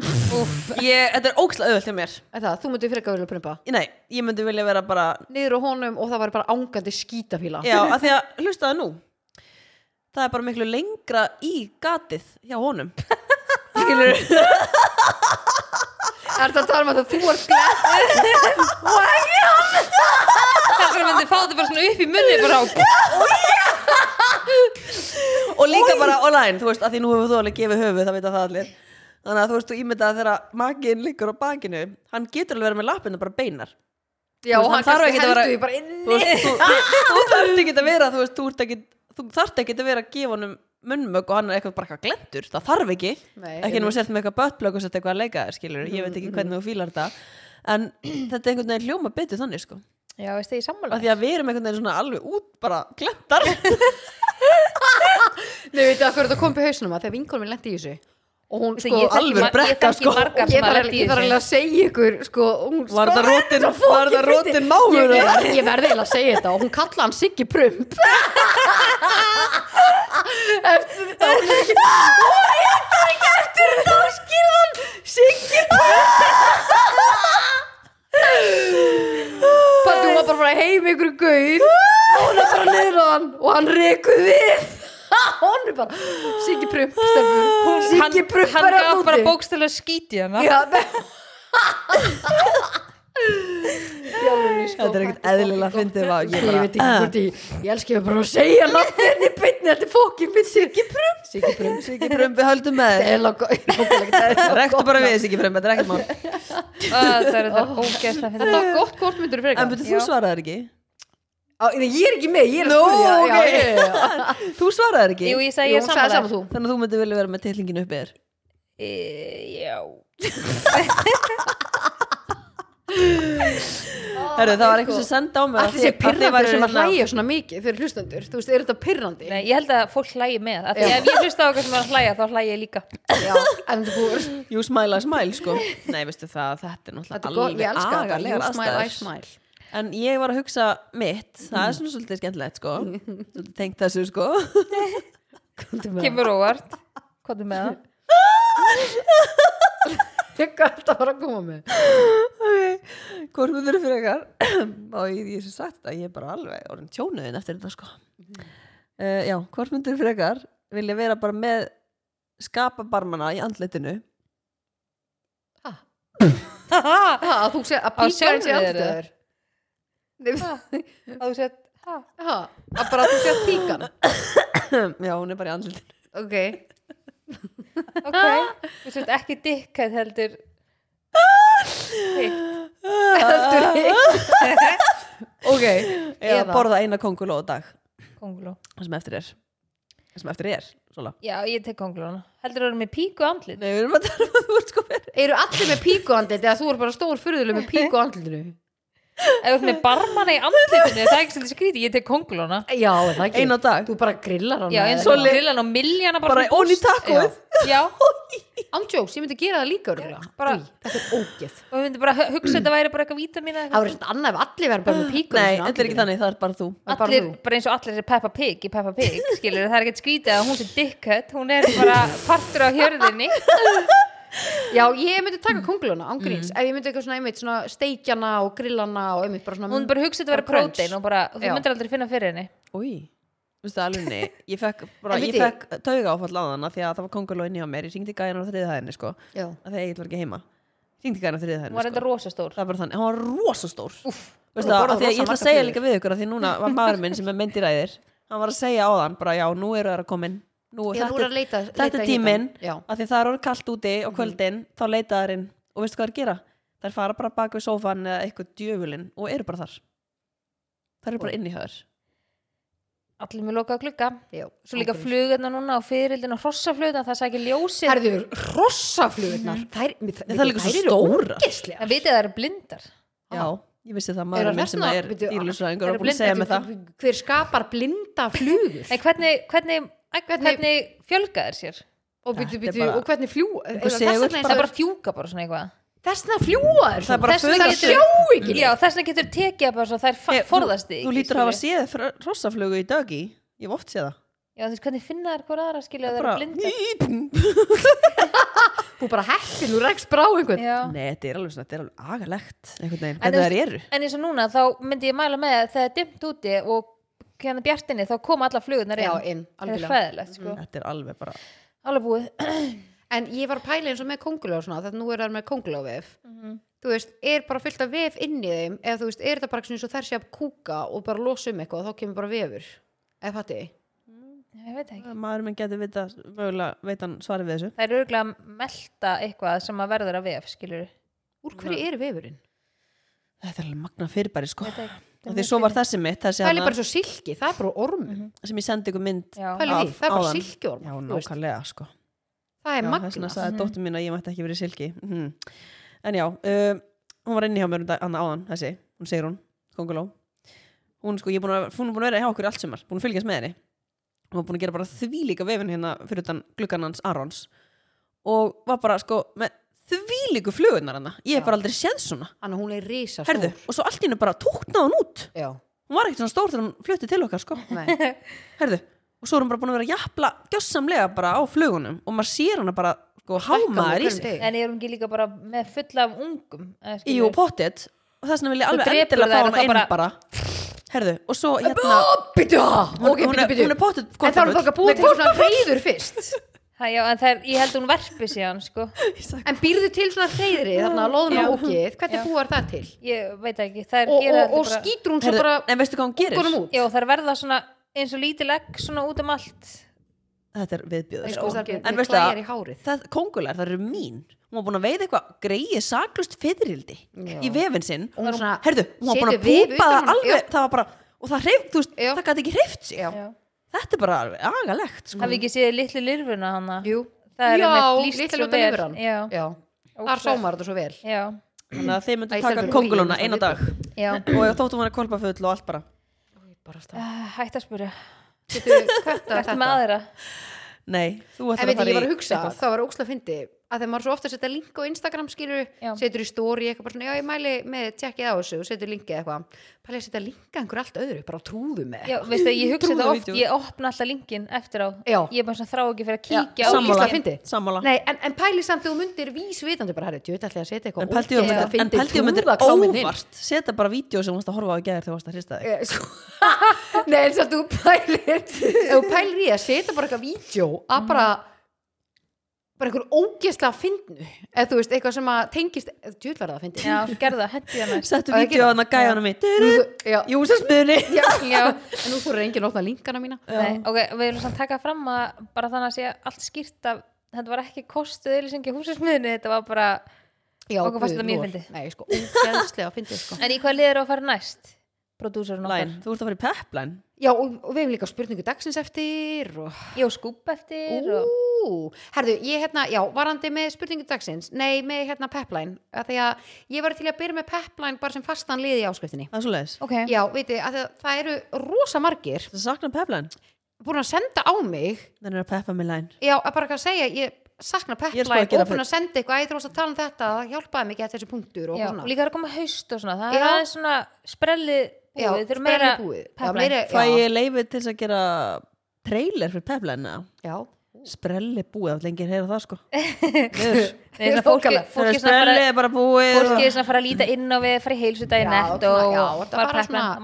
Ég, þetta er ókslega auðvöld hjá mér. Það, þú myndu frekar vilja prumpa? Nei, ég myndi vilja vera bara niður á honum og það var bara ángandi skítafíla. Já, af því að, hlustaðu nú það er bara miklu lengra í gatið hjá honum. Skilur Er það að tala um að þú ert glæð það myndi fá þetta bara svona upp í munni bara á og líka bara online, þú veist, að því nú hefur þú alveg gefið höfuð, það veit að það allir. Þannig að þú veist, þú ímyndað þegar maginn liggur á bakinu, hann getur alveg verið með lappinu bara beinar. Já, veist, og hann hann þarf ekkert að vera- þú, inni. Veist, þú, þú, þú þarft ekki að vera þú veist, þú, ert ekki, þú þarft ekki að vera að gefa honum munnmögg og hann er eitthvað bara eitthvað glendur það þarf ekki, Nei, ekki að setja með eitthvað böttblögg og setja eitthvað að leika þér, skilur ég veit ekki hvernig þú fílar þetta. En þetta er einhvern veginn hljóma betur þannig sko. Já, veist þið í sammála. Því að við erum einhvern veginn svona alveg út bara glentar Nei, veit það kom upp í hausnum að þegar vinkonum minn lendi í þessu og hún sko alveg brekka, sko. ég sem þarf að alveg- þarf að segja ykkur sko, hún, var fucking þetta rótin mámur ég, ég, verði eiginlega að segja þetta og hún kallaði hann Siggi Prump. Eftir þetta og ég tar ekki eftir þetta og skilðan Siggi Prump. Hún var bara að fara heim ykkur gaur. Og hún er bara niður á hann og hann rekuð við hún er bara Siggi Prump. Siggi hann, Prump hann er gaf bara úti. bókstæðlega skíti hana. Já, þetta er ekkert eðlilega að fyndið var Ég veit ekki hvort ég, ég elski að bara að segja þetta er fókin bytt Siggi Prum Siggi Prum Siggi Prumbi höldum með Þetta rektu bara við Siggi Prumbi, þetta er ekkert mál. Það er þetta ógeðslega var fyndið. gott hvort myndur en betur þú svaraðir ekki Á, Ég er ekki með, ég er að spyrja. Ok. já, já, já. þú svaraðir ekki? Jú, ég sagði Jú, ég sagði saman þú. Þannig að þú myndi vilja vera með tillingin uppið þér E, já. Herru, það var eitthvað sem senda á mig Allir pirrandi væru sem að hérna- hlæja svona mikið fyrir hlustendur. Þú veist, er þetta pirrandi? Nei, ég held að fólk hlægi með. Af því Já. ef ég hlusta á eitthvað sem er að hlæja þá hlægi ég líka. Smile I smile sko. Nei, veistu það, þetta er náttúrulega er smile, I aðstæður. En ég var að hugsa mitt. Það er svona svolítið skemmtilegt sko. Tengt þessu sko. Kemur óvart. Hvað er með það? Ég gæti að fara að koma með. Hvort myndir fyrir ykkar Og ég, ég sem sagt þetta, ég er bara alveg orðin tjónuðin eftir þetta sko. Uh, Já, hvort myndir fyrir ykkar Vilja vera bara með skapa barmana í andlitinu? Ha, að þú sé að píka þér, andlitaður að þú sett ha? Ha, að bara þú að píkan? Já, hún er bara í andlitinu. Ok. Ok, þú sett ekki dikkað heldur hitt. Heldur hitt. Ok. Eða- borða eina konguló á dag. Konguló Það sem eftir er. Það sem eftir er Sola. já, ég tek kongulóna heldur þú erum með píku andlit? Nei, við erum að tala um að þú ert sko verið Eru allir með píku andlit eða þú er bara stór furðuleg með píku andlitinu ef þú með barmana í andlitinu það er ekki svolítið skríti, ég tek kongulóna Já, er það ekki? Einn á dag. Þú bara grillar hann já, eins og grillan og miljana bara, onni búst. takkóið. Já, Andjóks, ég myndi gera það líka Bara- Þetta er ógeð. Og við myndum bara hu- hugsa þetta væri bara eitthvað vítamína Það verður svona annað ef allir verður bara með píku Nei, þetta er ekki þannig, það er bara þú. Er allir, þú. bara eins og allir er Peppa Pig í Peppa Pig, skilur, það er ekkert skrítið að hún sé dickhead, hún er bara partur af hjörðinni Já, ég myndi taka konguluna, ángríns Ef ég myndi eitthvað svona, einmitt, svona steikjana og grillana og einmitt bara svona hún bara hugsa þetta Bara vera crunch. prótein og bara, þú Já. myndir aldrei finna fyrir henni. Új, veistu það alveg nei Ég fekk, bara, En ég viti- fekk tauga áfall á þann því að það var konguló inni á mér. Ég syngdi gæjan á þriðið hæðinni sko Já, að því að ég var ekki heima. Syngdi gæjan á hún var hæðinni enda sko. rosa stór Það er bara þannig, hann var rosastór. Úff, Veistu Þú það, af því að rosa ég ætla að segja líka við ykkur að því núna var maður minn sem er myndi ræðir Hann var að segja á þann, bara já, nú eru það að komin Nú, Já, nú er þetta, að leita, þetta leita er tíminn að því það er orðið kallt úti á kvöldin þá leita þær inn. Og veistu hvað þær gera? Þær fara bara bak við sófan eða eitthvað djöfulinn og eru bara þar. Það er bara inni hjá þér. Allir með lokaða glugga. Já, svo líka flugurna núna og fyririldin og hrossaflugurna það sækir ljósið. Herður, hrossaflugurnar þær, það er líka svo þær eru ógeðslegar. en vitið það eru blindar. Já, ég vissi það Eru maður minn sem vegna- er eru og búin að segja mig það. hver skapar blinda flugur? En hvernig, hvernig, Hvernig- hvernig fjölga þær sér? Og, er bíddu, bara- og hvernig fljú Einhver segull það er bara fjúka bara svona eitthvað. Þessna fljúa þær Það er bara Þess vegna föður getur- tekið bara svo þær Hey, hey, forðast þig Þú lítur að hafa séð hrossaflugu í dögi Ég hef oft séð það. Já þú veist hvernig finna þær hver aðra skilja það eru blindar? Þú bara heppin, þú rekst brá einhvern. Já. Nei, þetta er alveg svona, þetta er alveg agalegt einhvern veginn, hvernig þær eru. en eins og núna þá myndi ég mæla með að það er dimmt úti og hérna bjartinni þá koma alla flugurnar já, inn. inn, það er algjörlega. hræðilegt sko. Þetta er alveg bara alveg búið. En ég var að pæla eins og með konguló og svona, þetta nú er það með konguló vef. Mhm. þú veist, er bara fullt af vef inn í þeim eða þú veist, er þetta bara svona eins og þær sé að kúka og bara losa um eitthvað og þá kemur bara vefur? Eða fatti ég? Veit það ekki. Maður minn getur vita, mögulega veit hann svarið við þessu. Það er örgulega að melta eitthvað sem að verður að vef skilur úr hverju er vefurinn? Þetta er alveg magna fyrirbæri sko. Veit það ekki Og því svo var þessi mitt, þessi það er hana, bara svo silki, það er bara ormur. Sem ég sendi ykkur mynd því, Af- það er bara silkiorm Já, nákvæmlega sko. Það er Já, þess magna vegna sagði dóttur mín að ég mætti ekki verið silki. Mm. En já, uh, hún var inni hjá mér um annað áðan, þessi, hún segir hún Konguló Hún sko, ég er búin að, hún er búin að vera hjá okkur allt sumar búin að fylgjast með henni. Hún var búin að gera bara þvílíka vefin hérna fyrir utan gluggan hans Arons. Og var bara sko með þvílíku flugurnar hana. Ég hef bara aldrei séð svona. Þannig að hún er risa Herðu, og svo allt í hennu bara tóknaði hún út. Já, Hún var ekkert svona stór þegar hún flutti til okkar sko. Nei. Herðu, og svo er hún bara búin að vera að jafla gjössamlega bara á flugunum og maður sér hana bara sko hámaður í sig en er hún ekki líka bara með full af ungum eða skilur- Jú, pottet. Og þess vegna vil ég alveg drepur endilega fá þær og hana inn þá bara, Herðu, og svo hérna Byttu, hún, ok, hún, byttu, er, byttu hún er pottet En það er bara búið til svona reyður fyrst Ha, já, en það er, ég held að hún verpi síðan sko. En býrðu til svona reyðri, þarna loðna Já. ógið Hvernig búar það til? ég veit ekki, það er Og, og, og skýtur hún svo bara en veistu hvað hún gerir? Já, það er verða svona eins og lítil egg svona út um allt Þetta er viðbjöður sko. og En veistu það, kongular, það eru mín hún var búin að veiða eitthvað greið saklust fyririldi í vefin sinn Og hún svona Herðu, hún var búin að púpa það um- alveg Já. það var bara, og það hreif, þú veist, það gæti ekki hreift sig. Þetta er bara alveg agalegt sko. hafi ekki séð litlu lirfuna hana? Jú, það er lýst litla svo vel. já, já. Þar sómar þetta svo vel. Já, Þannig að þeir myndu taka eina það dag. já. og þóttum hann að kolpa full og allt bara. Bara stað Uh, hætt að spyrja. Þetta Ertu með aðra? Nei, þú veit að ég, ég fara var í að hugsa, eitthvað. það var ókslega fyndi að þegar maður svo ofta setja link á Instagram skilur, Já. setur í story eitthvað bara svona, já ég mæli með tjekkið á þessu og setur linkið eitthvað, pæli að setja linka einhver allt öðru, bara á trúðu með Já, veistu, ég hugsa þetta oft, ég opna alltaf linkin eftir á. Já. Ég er bara svona þrá ekki fyrir að Já, kíkja á sammála. linkin. Nei, en, en pæli samt þú myndir vísvitandi bara, herri, djöð ætla ég að setja eitthvað En ég ég að myndir óvart setja bara vídeo sem þú varst að horfa á í gæðir þegar þú varst að bara að einhver ógeðslega fyndnu. Eða þú veist, eitthvað sem að tengist djúðverða að fyndi Já, gerðu það, hendi það næst Settu Á, að hann að gæja hann Nú, mitt Júsasmiðni en nú fóru enginn að opna linkana mína. Nei, ok, við erum samt taka fram að bara þannig að sé allt skýrt að þetta var ekki kostuð eðlisengi húsasmiðinu, þetta var bara já, Okkur þetta mjög lor. fyndið. Nei, sko, ógeðslega fyndið sko. En í hvað liður að fara næst? Prodúsurinn okkar Læn, þú ert að fara í peplæn Já, og, og við hefum líka spurningu dagsins eftir og og skúp eftir og... Ú, herðu, ég hérna, já, varandi með spurningu dagsins, nei, með hérna pepline, að því að ég var til að byrja með pepline bara sem fastan liði í áskriftinni. Það er svo leiðis Ok, Já, veitir, að það, það eru rosa margir Það sakna peplæn búin að senda á mig, Þannig að peppa með læn já, að bara ekki að segja, ég sakna Ég er sko að pepline gera og búin að senda eitthvað, æ, þú varst að tala um þetta, það hjálpaði mikið að þessi punktur og já, svona. og líka er að koma haust og svona Það er Já. aðeins svona sprelli Já, búið, þeir eru meira búið. Fæ ég leifið til að gera trailer fyrir peplæn já. Sprelli búið, það er lengið að heyra það sko. Nei, fólki, fólki er er sprelli er bara búið fólki og- er svona að fara að líta inn á við fara í og og þetta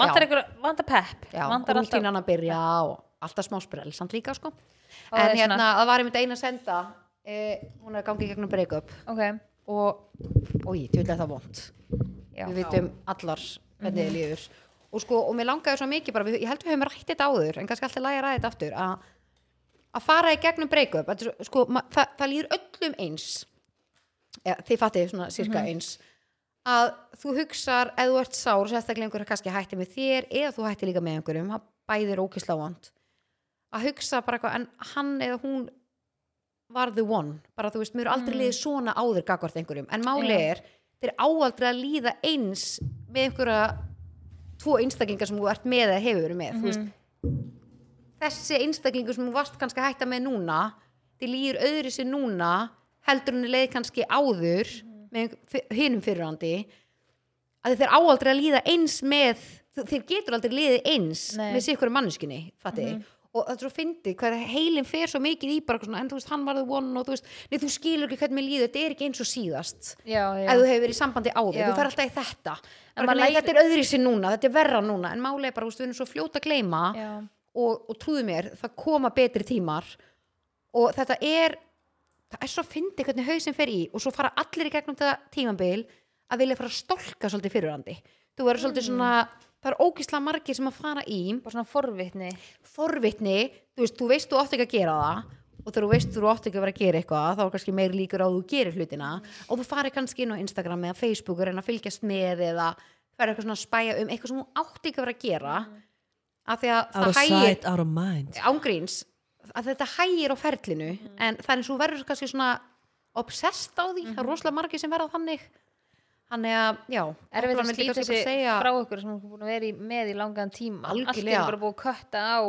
vantar já. einhver, vantar pepp? Já, vantar alltaf að byrja og alltaf smá sprell samt líka sko. Og en er hérna, svona- það var einmitt eina senda eh, hún er að gangi gegnum break-up. Ok, og, oi, tjóðlega það vond já, við vitum allar hvernig þið líður og sko, og mér langaði svo mikið bara, ég held við höfum rætt þetta áður en kannski alltaf ræði þetta aftur að að fara í gegnum break-up sko, það, það líður öllum eins ja, þið fattið svona cirka eins að þú hugsar ef þú ert sár, sérstaklega einhverja kannski hætti með þér eða þú hætti líka með einhverjum það bæðir ókislega vond. Að hugsa bara eitthvað en hann eða hún var the one bara þú veist, mér er aldrei liðið svona áður gagvart einhverjum, en máli Já. er þeir áaldrei að líða eins með einhverja tvo einstaklingar sem þú ert með eða hefur verið með, þú veist. Þessi einstaklingur sem þú varst kannski að hætta með núna þið líður öðru sér núna heldur henni leið kannski áður með hinum fyrirhandi að þeir áaldrei að líða eins með þeir getur aldrei liðið eins Nei. með sér hverju manneskunni fatti og það er svo fyndið hvað heilin fer svo mikið í bara svona, en þú veist hann var the one og þú veist, nei þú skilur ekki hvernig mér líður þetta er ekki eins og síðast. Já, já. ef þú hefur verið í sambandi áður, þú fer alltaf í þetta. Lærir- þetta er öðri sér núna, þetta er verra núna en máli er bara, þú veist, við erum svo fljóta að gleyma já. og, og trúðu mér, það koma betri tímar og þetta er það er svo fyndið hvernig hausinn fer í og svo fara allir í gegnum þetta tímabil að vilja fara að stolka svolítið fyrirandi þú verður svolítið svona það er ógislega margir sem að fara í bara svona forvitni. forvitni, þú veist, þú veist þú átt ekki að gera það. Og þegar þú veist þú átt ekki að vera að gera eitthvað þá er kannski meir líkur á að þú gerir hlutina. Og þú farir kannski inn á Instagram eða Facebook og reyna að fylgjast með eða fer eitthvað svona að spæja um eitthvað sem þú átt ekki að vera að gera. Af því að out það of hægir sight, out of mind. Ángríns að þetta hægir á ferlinu. En það er eins og þú verður kannski svona obsessed á því, það er rosalega margir sem verða þannig þannig að, já er við að slíta bara segja- frá okkur sem er búin að vera í, með í langan tíma allt Algjörlega. er bara búið að kötta á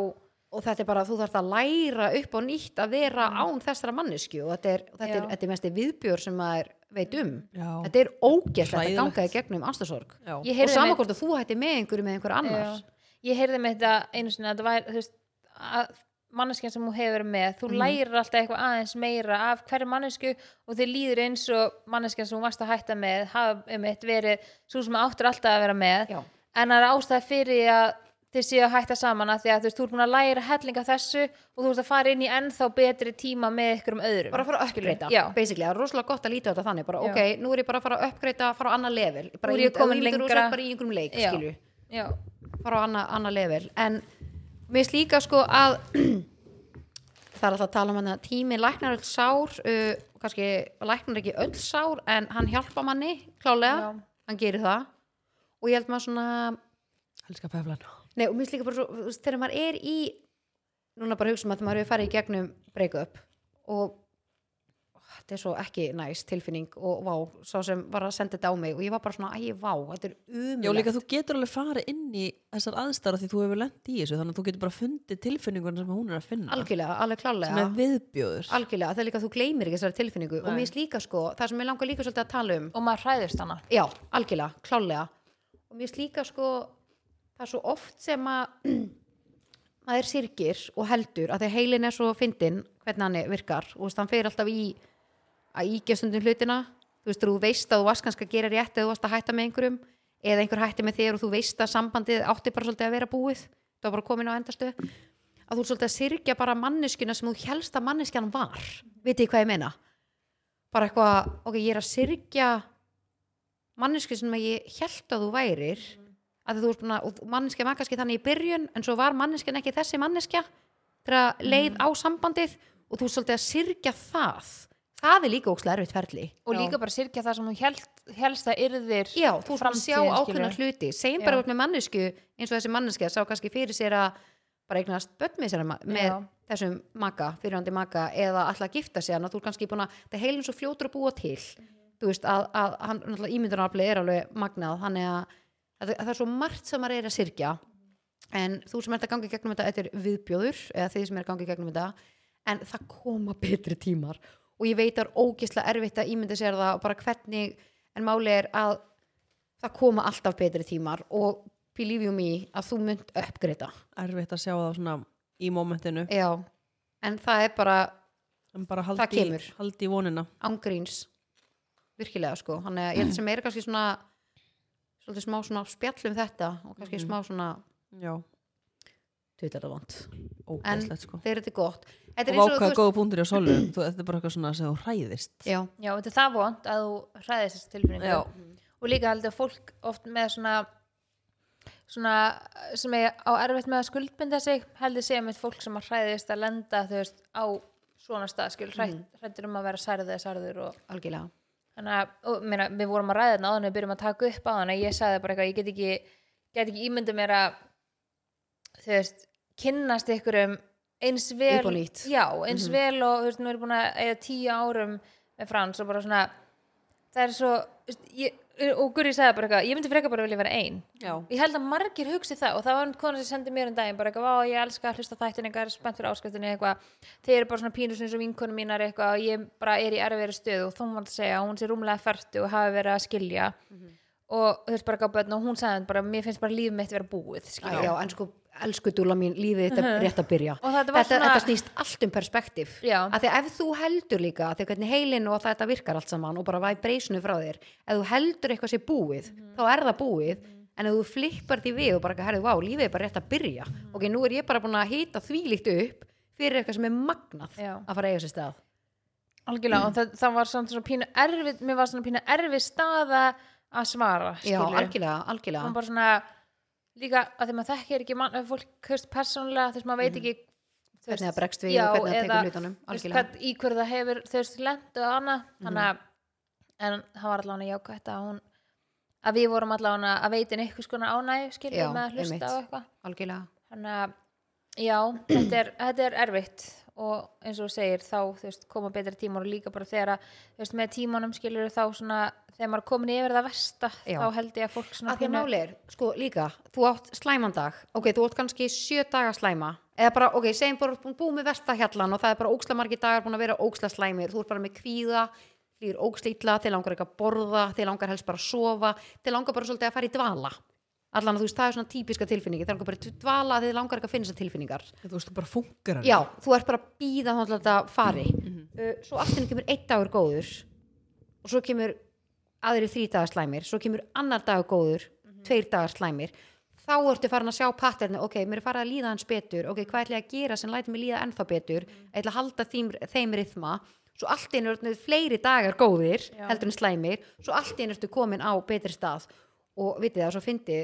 og þetta er bara, þú þarf að læra upp á nýtt að vera án þessara mannesku og þetta er, þetta er, þetta er mest viðbjör sem maður veit um Já. þetta er ógæst að Hræðilegt. ganga í gegnum. Ég og heyrði sama með- hvort að þú hætti með einhverju með einhverju annar Já. ég heyrði með þetta einu sinni að þetta var þú veist, að manneskjan sem hún hefur með þú lærir alltaf eitthvað aðeins meira af hverju mannesku og þið líður eins og manneskjan sem hún varst að hætta með hafa um eitt verið svo sem áttur alltaf að vera með. Já. en það er ástæða fyrir að þið séu að hætta saman að því að þú veist, þú ert búin að læra hellinga þessu og þú ert að fara inn í ennþá betri tíma með ykkur um öðrum. Bara að fara að uppgreita, basically, það er rosalega gott að líta á þetta þannig, bara Já. ok, nú er ég bara að fara að uppgreita fara á annað level, bara þú þú sért bara í einhverjum leik, fara á annað, annað level. En mér finnst líka sko að það er alltaf að tala um hann að tími læknar öll sár uh, kannski læknar ekki öll sár en hann hjálpa manni klálega, Já. hann gerir það. Og ég held maður svona Elskar peflan nei, og mér finnst líka bara svo, þegar maður er í núna bara hugsa um að maður hefur farið í gegnum break-up og ó, þetta er svo ekki næst tilfinning og vá, sá sem var að senda þetta á mig og ég var bara svona, æ, vá, þetta er umulegt Já, líka þú getur alveg farið inn í þessar aðstæður af því þú hefur lent í þessu þannig að þú getur bara fundið tilfinningun sem hún er að finna. Algjörlega, alveg sem klálega er viðbjóður. Algjörlega, það er líka að þú gleymir ekki þessari tilfinningu og Nei. mér finnst líka sko, það sem ég langar líka svolítið að tala um og maður hræðist hana. Já, algjörlega, klálega. Og mér finnst líka sko það er svo oft sem að maður sirgir og heldur að þegar heilin er svo fyndin hvernig hann virkar. Og hann fer alltaf í að ígja stundum hlutina. Þú veist, þú veist að þú varst kannski að gera rétt eða þú varst að hætta með einhverjum eða einhver hætti með þér og þú veist að sambandið átti bara svolítið að vera búið. Það var bara komin á endastu að þú svolítið að sirgja bara manneskuna sem þú helst að manneskjan var. Vitið hvað ég meina? Bara eitthvað, ok, ég er að sirgja manneski sem ég held að þú værir. Að þú að, og manneskja var kannski þannig í byrjun en svo var manneskjan ekki þessi manneskja þegar leið á sambandið og þú svolítið að sirgja það það er líka ókslega erfitt ferli. Og Já. líka bara sirkja það sem hún held, helst að yrðir já, þú að sjá ákveðna hluti. Segjum bara út með mannesku eins og þessi manneskja sá kannski fyrir sér að bara eignast börn með, sér, með þessum maka, fyrirhandi maka eða alltaf að gifta hann að þú ert kannski búin að það er heilin svo fljótur að búa til. Þú veist að, að hann náttúrulega ímyndunarafli er alveg magnað. Þannig að, að, að það er svo margt sem maður er að syrkja en þú sem ert að gangi gegnum þetta þetta er viðbjóður eða þið sem er að gangi gegnum þetta. En það koma betri tímar og ég veit að það er ógislega erfitt að ímynda sér það og bara hvernig en máli er að það koma alltaf betri tímar og believe you me að þú mynd uppgreita. Erfitt að sjá það svona í momentinu. Já, en það er bara en bara Það haldi, kemur. haldi í vonina. ángríns virkilega sko, þannig að ég held sem er kannski svona svolítið smá svona spjall um þetta og kannski Mhm. smá svona já, þetta er vant, ógæslegt sko. þegar þetta er gott þetta er og eins og, vákaða góða í að solu þú, þetta er bara eitthvað svona sem þú hræðist. Já, já, þetta er það vond að þú hræðist þessi tilfinningu. Já. og líka heldur fólk oft með svona svona sem er á erfitt með að skuldbinda sig heldur segja með fólk sem að hræðist að lenda þú veist á svona stað skil hrætt, hrættur um að vera særður eða særður og algjörlega. Þannig að, og, meina, við vorum að ræða þarna áðan við byrjum að taka upp á þannig að ég sagði bara eitthvað, ég get ekki get ekki ímyndið mér að þú veist, kynnast ykkurum eins vel já, eins Mhm. vel og þú veist, nú erum búin að eiga tíu árum með Frans og bara svona það er svo, ég, og Guri sagði bara eitthvað, ég myndi frekar bara vilja vera ein Já. ég held að margir hugsi það og það var kona sem sendi mér um daginn bara eitthvað, ég elska að hlusta þættin eitthvað, er spennt fyrir áskriftinni eitthvað þeir eru bara svona pínus eins og vinkonum mínar eitthvað og ég bara er í erfiðri stöðu og þú segja að hún sé rúmlega færtu og hafi verið að skilja og þú veist bara börn og hún sagði bara, mér finnst bara líf mitt vera búið skilja. já, en sko, elsku dúla mín, lífið þetta er rétt að byrja. Þetta þetta, svona- þetta snýst allt um perspektíf. Já. Af því að ef þú heldur líka, því hvernig heilin og þetta virkar allt saman og bara vibrationu frá þér, ef þú heldur eitthvað sé búið, Mhm. þá er það búið, en ef þú flippar því við og bara, herrðu, vá, lífið er bara rétt að byrja. Mhm. Ok, nú er ég bara búin að hýta þvílíkt upp fyrir eitthvað sem er magnað Já. að fara að eiga sér stað. algjörlega og það, það var svona, pínu erfið mér var svona pínu erfið staða að svara Já, algjörlega, algjörlega. Líka að því maður þekkir ekki mann, fólk höfst persónulega þess að maður veit ekki þú Hvernig það bregst við já, og hvernig það tekur hlutunum, veist, hvern, í hverju það hefur veist lendu og annað. Að en það var allavega jákvætt að hún að við vorum allavega að veitin eitthvað skona ánæg Já, skiljum með að hlusta á eitthvað. Algjörlega. þannig að já, þetta er, þetta er erfitt og eins og þú segir þá veist, koma betri tímar og líka bara þegar að veist, með tímanum skilur þá svona þegar maður er komin yfir það versta Já. þá held ég að fólk svona að því máli er, sko líka þú átt slæmandag, ok, þú átt kannski sjö daga slæma, eða bara, ok, segjum bara búið með vestahjallan og það er bara óksla margir dagar búin að vera óksla slæmir, þú ert bara með kvíða þýr óksla illa, þið langar ekki að borða þið langar helst bara að sofa þið langar bara svolítið að fara í dvala allan að þú veist, það er svona típiska tilfinningi, þið langar bara dvala þið langar ekki að finna þessar tilfinningar. Þú veist, þú bara funkar hann. já, þú ert bara að býða þá að þetta fari. Uh, svo aftur kemur einn dagur góður og svo kemur aðri þrý dagar slæmir, svo kemur annar dagur góður tveir dagar slæmir. Þá ertu farin að sjá patternu, ok, mér er farið að líða hans betur, ok, hvað ætla ég að gera sem læti mig líða ennþá betur, ég ætla að halda þeim, þeim rithma, svo allt einu eru fleiri dagar góðir, Já. heldur en slæmir. Svo allt einu ertu komin á betri stað. Og vitið það, svo fyndi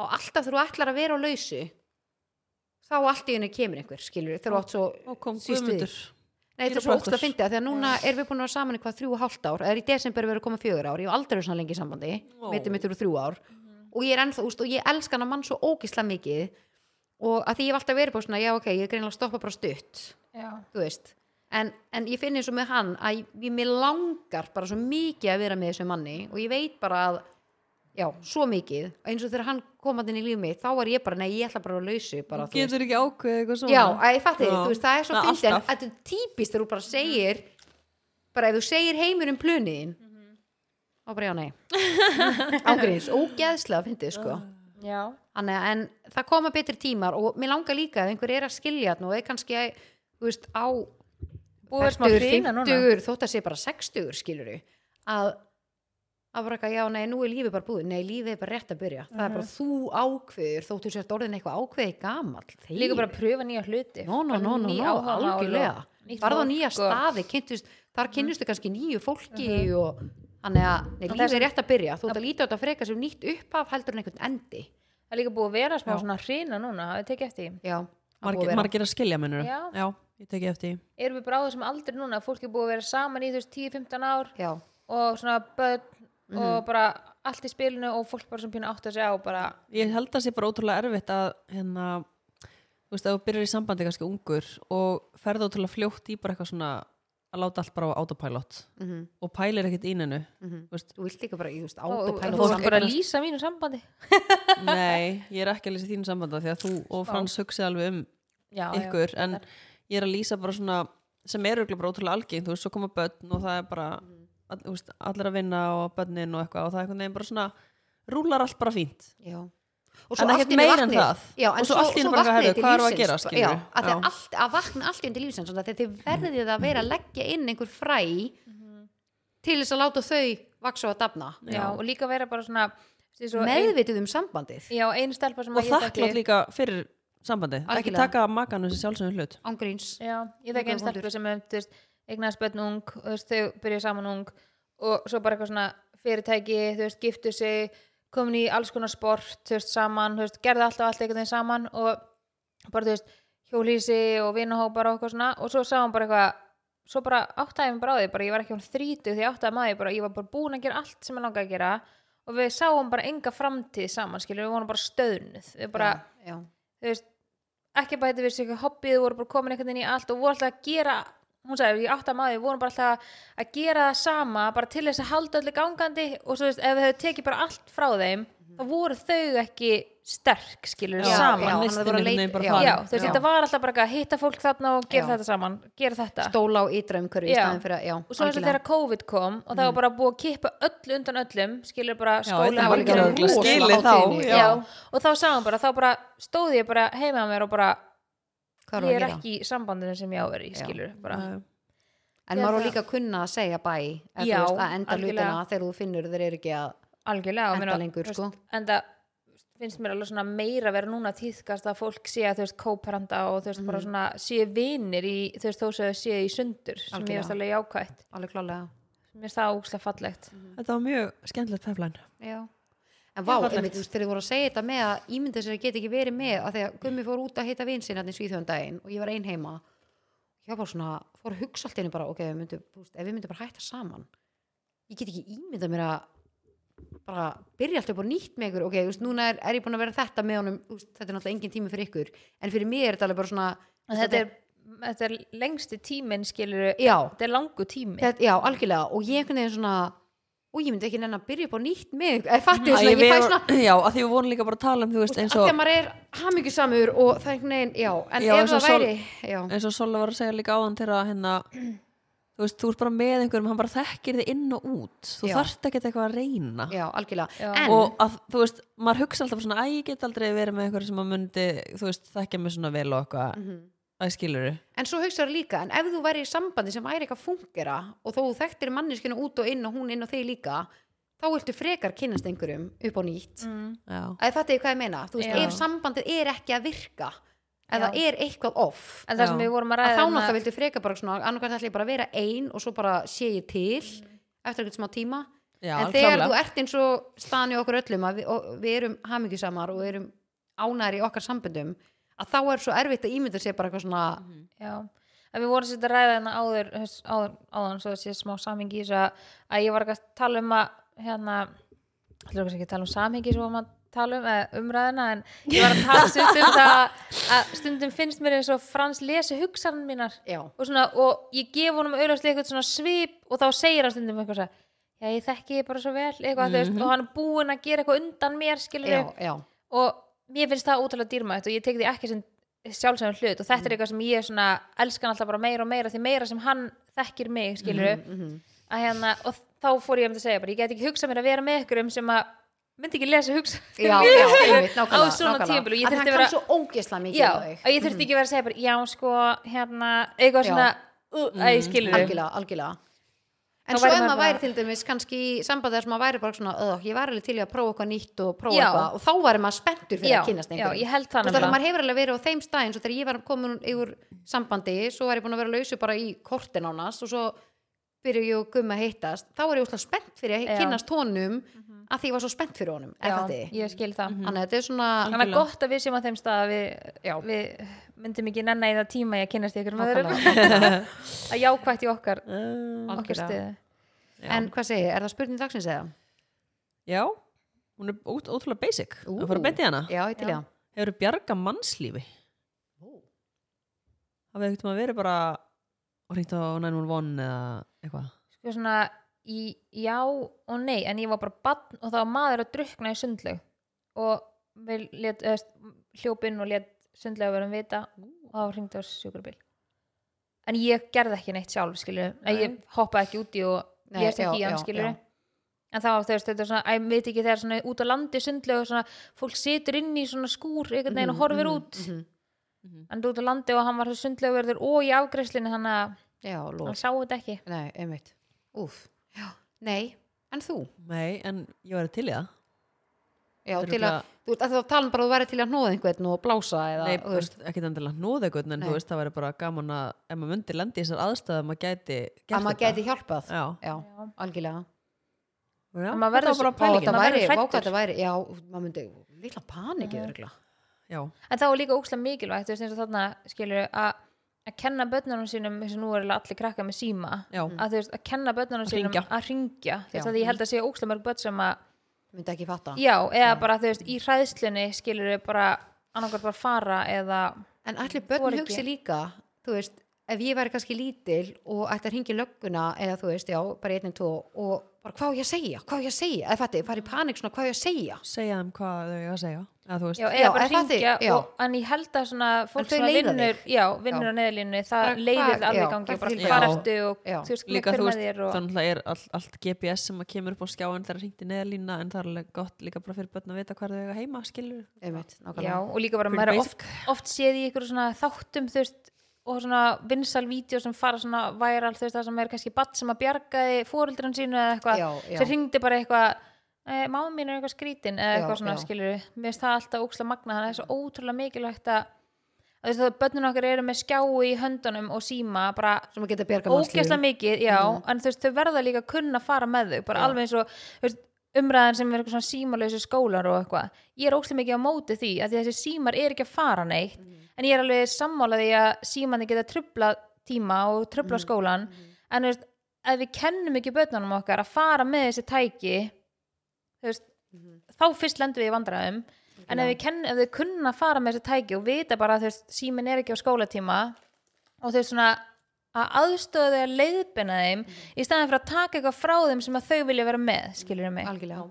á alltaf þú ætlar að vera á lausu þá allt í einu kemur einhver, skilur, þegar þú átt svo Og Síst við. Nei, þetta er svo ógst að fyndi að því að núna erum við búin að vera saman í hvað þrjú og hálft ár, eða í desember verið að koma fjögur ár, ég hef aldrei verið svona lengi í sambandi, Ó. veitum mitt eru þrjú ár. Og ég er ennþá, úst, og ég elska hann að mann svo ógislega mikið og að því ég hef alltaf verið bara svona, já ok, ég er greinlega að stoppa bara stutt, já, þú veist. En, en ég finn eins og með hann að ég, ég mér langar bara svo mikið að vera með þessu manni og ég veit bara að já, svo mikið, eins og þegar hann kom að inn í líf mitt, þá var ég bara, nei, ég ætla bara að lausu bara, Þú getur ekki ákveðið eitthvað svona. Já, að ég fatti þú veist, það er svo Það fyndið en þetta er típist þegar þú bara segir bara ef þú segir heimur um pluniðin þá bara já, nei. Ágríns, ógeðslega fyndið, sko. Já, Þannig, að- en það koma betri tímar og mér langar líka að einhver er að skilja þarna og er kannski, þú veist, á búið er smá hrýna núna. 50, þótt að sé bara 60 skilur að að bara eitthvað, já, nei, nú er lífið bara búið nei, lífið er bara rétt að byrja, það er bara þú ákveður þóttu sért orðin eitthvað ákveði gamall líka bara að pröfa nýja hluti nó, ný nó, áhugamál og algjörlega Farðu á nýja staði, kynntust, þar kynnustu kannski nýju fólki og þannig að nei, lífið er rétt að byrja þú ert að líta á þetta frekar sem nýtt upphaf heldur en einhvern endi það er líka búið að vera smá Já. svona hrýna núna, hafið tekið eftir það Margir, að vera. margir að skilja mennur. Já. Já, ég teki eftir. því. erum við bara á þessum aldrei núna fólk er búið að vera saman í þú veist 10-15 ár Já, og svona börn Mhm. og bara allt í spilinu og fólk bara sem pínu átt að segja á bara, Ég held að sé bara ótrúlega erfitt að hérna, þú veist, ef þú byrjar í sambandi kannski ungur og ferða ótrúlega fljótt í bara eitthvað svona að láta allt bara á autopilot mhm, og pælir ekkert í neinu. mhm. Þú veist, þú vilt líka bara, og, og autopilot fólk saman. bara að lýsa mínu sambandi nei, ég er ekki að lýsa þínu sambanda því að þú og Frans hugsi alveg um já, ykkur, já, en ég er að lýsa bara svona sem er örugglega bara ótrúlega algengt, þú veist, svo koma börn og það er bara, all, veist, allir að vinna og börnin og eitthvað og það er einhvern veginn bara svona rúlar allt bara fínt Já. Og En ekkert meira en það. Já, Og svo allt í einu bara, vaknið heyrðu, til hvað við að gera? Já, að, Já. að, allt, að vakna allt í einu til lífsins þegar þið verðið að vera að leggja inn einhver fræ til þess að láta þau vaksa og að dafna já, og líka vera bara svona svo ein, meðvitið um sambandið já, einu stelpa sem og að ég þakklátt líka fyrir sambandi ekki Algjörlega. taka makanum sem sjálfsögum hlut ángríns já, ég þekki einu Góður stelpa sem er, eignaðist börn ung þú veist, þau byrjuðu saman ung og svo bara eitthvað svona fyrirtæki þú veist, giftu sig, komin í alls konar sport, þú veist, saman, þú veist, gerði alltaf allt veginn saman og bara, þú veist, hjólísi og vinahópar og eitthvað svona og svo sá hann bara eitthvað svo bara áttaði ég mig bara á því bara ég var ekki hún þrítu því áttaði maður bara ég var bara búin að gera allt sem ég langaði að gera og við sáum bara enga framtíð saman skilur, við vorum bara stöðnuð við bara, já, þú veist ekki bæti við sig eitthvað hobbyð, voru bara komin einhvern veginn í allt og voru alltaf að gera hún sagði, ég átti að maður, við vorum bara alltaf að gera það sama, bara til þess að halda öllu gangandi og svo veist, ef við hefur tekið bara allt frá þeim, þá voru þau ekki sterk, skilur, Já, saman. já, leit- já. Já, þú veist, þetta var alltaf bara að hitta fólk þarna og gera Já. þetta saman, gera þetta. Stóla á ytra umhverfi í Já. staðin fyrir að, já, og svo eins og þegar COVID kom og það var bara búið að kippa öllu undan öllum skilur bara skóla skilið þá. og þá hann bara, þá bara stóð ég bara heima á mér og bara ég er er ekki í sambandinu sem ég á að vera í Já. skilur bara, Já. en Ég maður held líka að kunna að segja bæ Já, veist, að enda hlutina þegar þú finnur þeir eru ekki að algjörlega enda meina, lengur sko. veist, en það finnst mér alveg svona meira vera núna tíðkast að fólk sé að þú veist kóparanda og þú veist Mhm. bara svona sé vinir í þú veist þó sem þau sé í sundur sem Algjörlega. ég veist alveg jákvætt alveg klálega mér finnst það ógslag fallegt Þetta var mjög skemmtilegt peflæn Já. En vá, einmitt, þú veist, þegar þið voru að segja þetta með að ímynda sér að geta ekki verið með að því að Gummi fór út að hitta vin sinna í Svíþjóðandaginn og ég var ein heima. Ég var bara svona, fór að hugsa allt einu bara ok, við myndum, þú veist, ef við myndum bara hætta saman. Ég get ekki ímynda mér að bara byrja alltaf bara nýtt með ykkur. Ok, þú veist, núna er, er ég búin að vera þetta með honum þú veist, þetta er náttúrulega engin tími fyrir ykkur. En fyrir mig er þetta alveg bara svona en þetta er, þetta er lengsti tíminn skilur já, þetta er langu tími. Þetta, já, algjörlega. Og ég einhvern veginn svona og ég myndi ekki nenni að byrja upp á nýtt með eða fattu, Æ, svona, ég fæ svona Já, að því við vorum líka bara að tala um, þú veist, eins og þegar maður er hamingjusamur og það er einhvern veginn, já, en Já, ef það Sol- væri já, eins og Sola var að segja líka áðan til að hérna þú veist, þú ert bara með einhverjum, hann bara þekkir þig inn og út. Þú Já. þarft ekki eitthvað að reyna. Já, algjörlega. Já. en, og að, þú veist, maður hugsa alltaf svona, æ, ég get aldrei verið með einhverjum sem að myndi, þú veist, mm en svo hugsaður líka, en ef þú væri í sambandi sem væri eitthvað fungera og þó þekktir manneskinu út og inn og hún inn og þig líka þá viltu frekar kynnast einhverjum upp á nýtt mm. þetta er hvað ég meina, þú veist, Já. ef sambandið er ekki að virka eða er eitthvað off en það sem Já. við vorum að þá um náttúrulega viltu frekar bara svona annarkvæmt ætla ég bara að vera ein og svo bara sé ég til eftir eitthvað smá tíma já, en þegar klálega. þú ert eins og staðan í okkur öllum að við, og við erum hamingjusamar og við erum ánæri í okkar samböndum að þá er svo erfitt að ímynda sér bara eitthvað svona Já, en við vorum sér að ræða hérna áður, áður áðan, svo það sé smá samhengi að, að ég var ekki að tala um að hérna, ætlum við ekki að tala um samhengi sem að tala um, eða umræðina en ég var að tala stundum um það að stundum finnst mér eins og Frans lesi hugsanum mínar. Og, svona, og ég gef honum auðvitað eitthvað svona svip og þá segir hann stundum eitthvað svo já ég þekki bara svo vel eitthvað, mm veist, og hann er búinn að gera eitthvað undan mér skilur já, já, og mér finnst það útrúlega dýrmætt og ég tek því ekki sem sjálfsögum hlut og þetta er eitthvað sem ég svona elskan alltaf bara meira og meira því meira sem hann þekkir mig skilur mhm. að hérna, og þá fór ég um að segja bara, ég get ekki hugsað mér að vera með ykkur um sem að myndi ekki lesa hugsa já, já, einmitt, á nákvæmlega. svona tímabil og ég þurfti vera já, um og ég þurfti ekki vera að segja bara, já sko hérna, eitthvað svona að ég skilur algjörlega, algjörlega en svo ef maður væri til dæmis kannski í sambandi þar sem maður væri bara svona öð, ég var alveg til í að prófa eitthvað nýtt og prófa Já. eitthvað. Og þá væri maður spenntur fyrir já, að kynast já, einhverjum ég held það veist, þannig að maður hefur alveg verið á þeim staðin svo þegar ég var komin yfir sambandi svo var ég búin að vera lausu bara í kortin ánast og svo byrju ég og gumma að hittast þá var ég úslega spennt fyrir að Já. kynnast honum að því ég var svo spennt fyrir honum er já, ég skil það. Þannig að þetta er svona þannig að gott að við séum á þeim stað að við, við myndum ekki nenni í það tíma í að kynast ykkur með öðrum. Að jákvætt í okkar uh, okkar já. en hvað segir, er það spurning dagsins eða? já, hún er ót- ótrúlega basic. Ú. að fara að benti hana. Já, ég til Já. já hefur bjarga mannslífi? Hafið eitthvað að vera bara og hringt á 911 eða eitthvað? Sko svona í, já og nei en ég var bara bann og það var maður að drukna í sundlaug. Og við let, eða, hljópinn og let sundlaug vera um vita og þá hringdi á sjúkrabíl. En ég gerði ekki neitt sjálf skilur, en ég hoppaði ekki úti og Nei, lést ekki í hann skilur já. en það var þetta er svona, ég veit ekki þegar svona út á landi sundlaug og svona, fólk situr inn í svona skúr einhvern veginn og horfir út mhm. en út á landi og hann var sundlaugverður og í afgreiðslinni þannig að já, hann sá þetta ekki. Nei, einmitt. Úf, já, nei, en þú? Nei, en ég var til í það. Já, til að, örugglega- þú veist, að þá tala bara að þú væri til að hnóða einhvern og blása eða, Nei, þú veist, ekkit endilega hnúð eitthvað en Nei. þú veist, það væri bara gaman að ef maður myndi lendi í þessar aðstæða maður gæti gert að maður geti hjálpað. Já, já, algjörlega. Já maður verður þetta var bara pælingin. þetta væri, verður vá, hræddur. þetta væri, já, maður myndi litla panikið Mhm. Já, en þá er líka ókslega mikilvægt þú veist eins og þarna skilur að, að kenna börnunum sínum eins og nú er allir krakka með síma að þú veist, að kenna börnunum Að sínum að ringja Já. að ég held að sé ókslega mörg börn sem að myndi ekki fatta. Já, eða bara þú veist, í hræðslunni skilur við bara annarkvært bara fara eða En allir börn hugsi líka, þú veist, ef ég væri kannski lítil og ætti að hringja í lögguna eða þú veist, já, bara einn, tvo og bara hvað ég að segja, hvað ég að segja, eða fætti, fara í panik svona, hvað ég að segja. segja þeim hvað þau að segja. Eða þú veist. Já, eða bara er Já. og, en ég held að svona fólk sem að vinnur, já, vinnur á neðlínu það Bara leiðir alveg gangi bara hvað ertu og þú veist, líka þú með veist, þér og þannig er all, allt GPS sem að kemur upp á skjáin þegar hringt í neðalína en það er alveg gott líka bara fyrir börn að vita hvað þau heima skilur og líka bara maður oft séð í ykkur svona þáttum þú veist, og svona vinsal vídeo sem fara svona væral þú veist það sem er kannski batt sem að bjargaði fóreldrun sínu eða eitthvað Já, já. sem hringdi bara eitthvað e, máma mín er eitthvað skrítin eða Já, eitthvað svona já. skilur við mér finnst það alltaf óksla magna þannig að það er svo ótrúlega mikilvægt að þú veist það börnun okkar eru með skjái í höndunum og síma bara Sem að geta bjarga ógeðslega mannslífum. mikið, já, Mhm. en þú veist þau verða líka að kunna fara með þau, bara Já. alveg eins og þú veist, umræðan sem er eitthvað svona símalösi skólar og eitthvað, ég er ógeðslega mikið á móti því að því þessi símar er ekki að fara neitt Mhm. en ég er alveg sammála því að símandi geta trubla tíma og trubla Mhm. skólan en þú veist, ef við kennum ekki börnunum okkar að fara með þessi tæki veist, Mhm. þá fyrst lendum við í vandræðum en ef, við kenn, ef þau kunna fara með þessi tæki og vita bara að símin er ekki á skólatíma og þau svona að aðstöða þau að leiðbina þeim í staðan fyrir að taka eitthvað frá þeim sem að þau vilja vera með, skilur mig Algjörlega.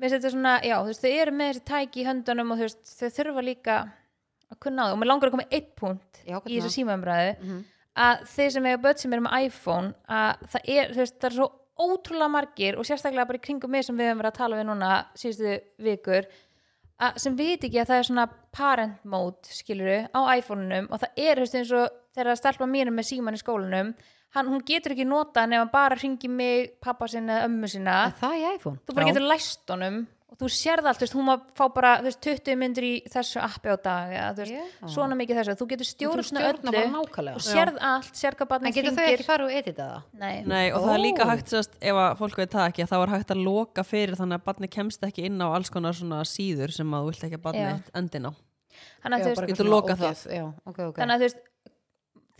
Svona, já, veist, þau eru með þessi tæki í höndunum og veist, þau þurfa líka að kunna á þau og mér langar að koma eitt punkt Já, í þessu símaumræðu Mhm. að þeir sem eiga börn sem eru með iPhone að það er, veist, það er svo ótrúlega margir og sérstaklega bara í kringum mig sem við höfum verið að tala við núna síðustu vikur sem veit ekki að það er svona parent mode, skiluru, á iPhone-unum og það er, veist, eins og þegar að stelpa mínum með síman í skólanum hann, hún getur ekki nota nema bara hringi mig, pappa sinna eða ömmu sinna Er það í iPhone? þú bara Já. getur læst honum og þú sérð allt, þú veist, hún má fá bara þú veist, 20 myndir í þessu appi á dag eða, þú veist, Já. svona mikið þessu, þú getur bara öllu nákvæmlega. og sérð allt, sérð hvað En barnið getur þau hringir ekki farið og edita það? Nei. Nei, og það er líka Ó. hægt sérst, ef að fólk veit það ekki, þá er hægt að loka fyrir þannig að barni kemst ekki inn á alls konar svona síður sem að þú vilt ekki að barni Já. eitt endin á Þannig að þú veist, getur lokað ógeð. Já, ok, ok. þannig að þú veist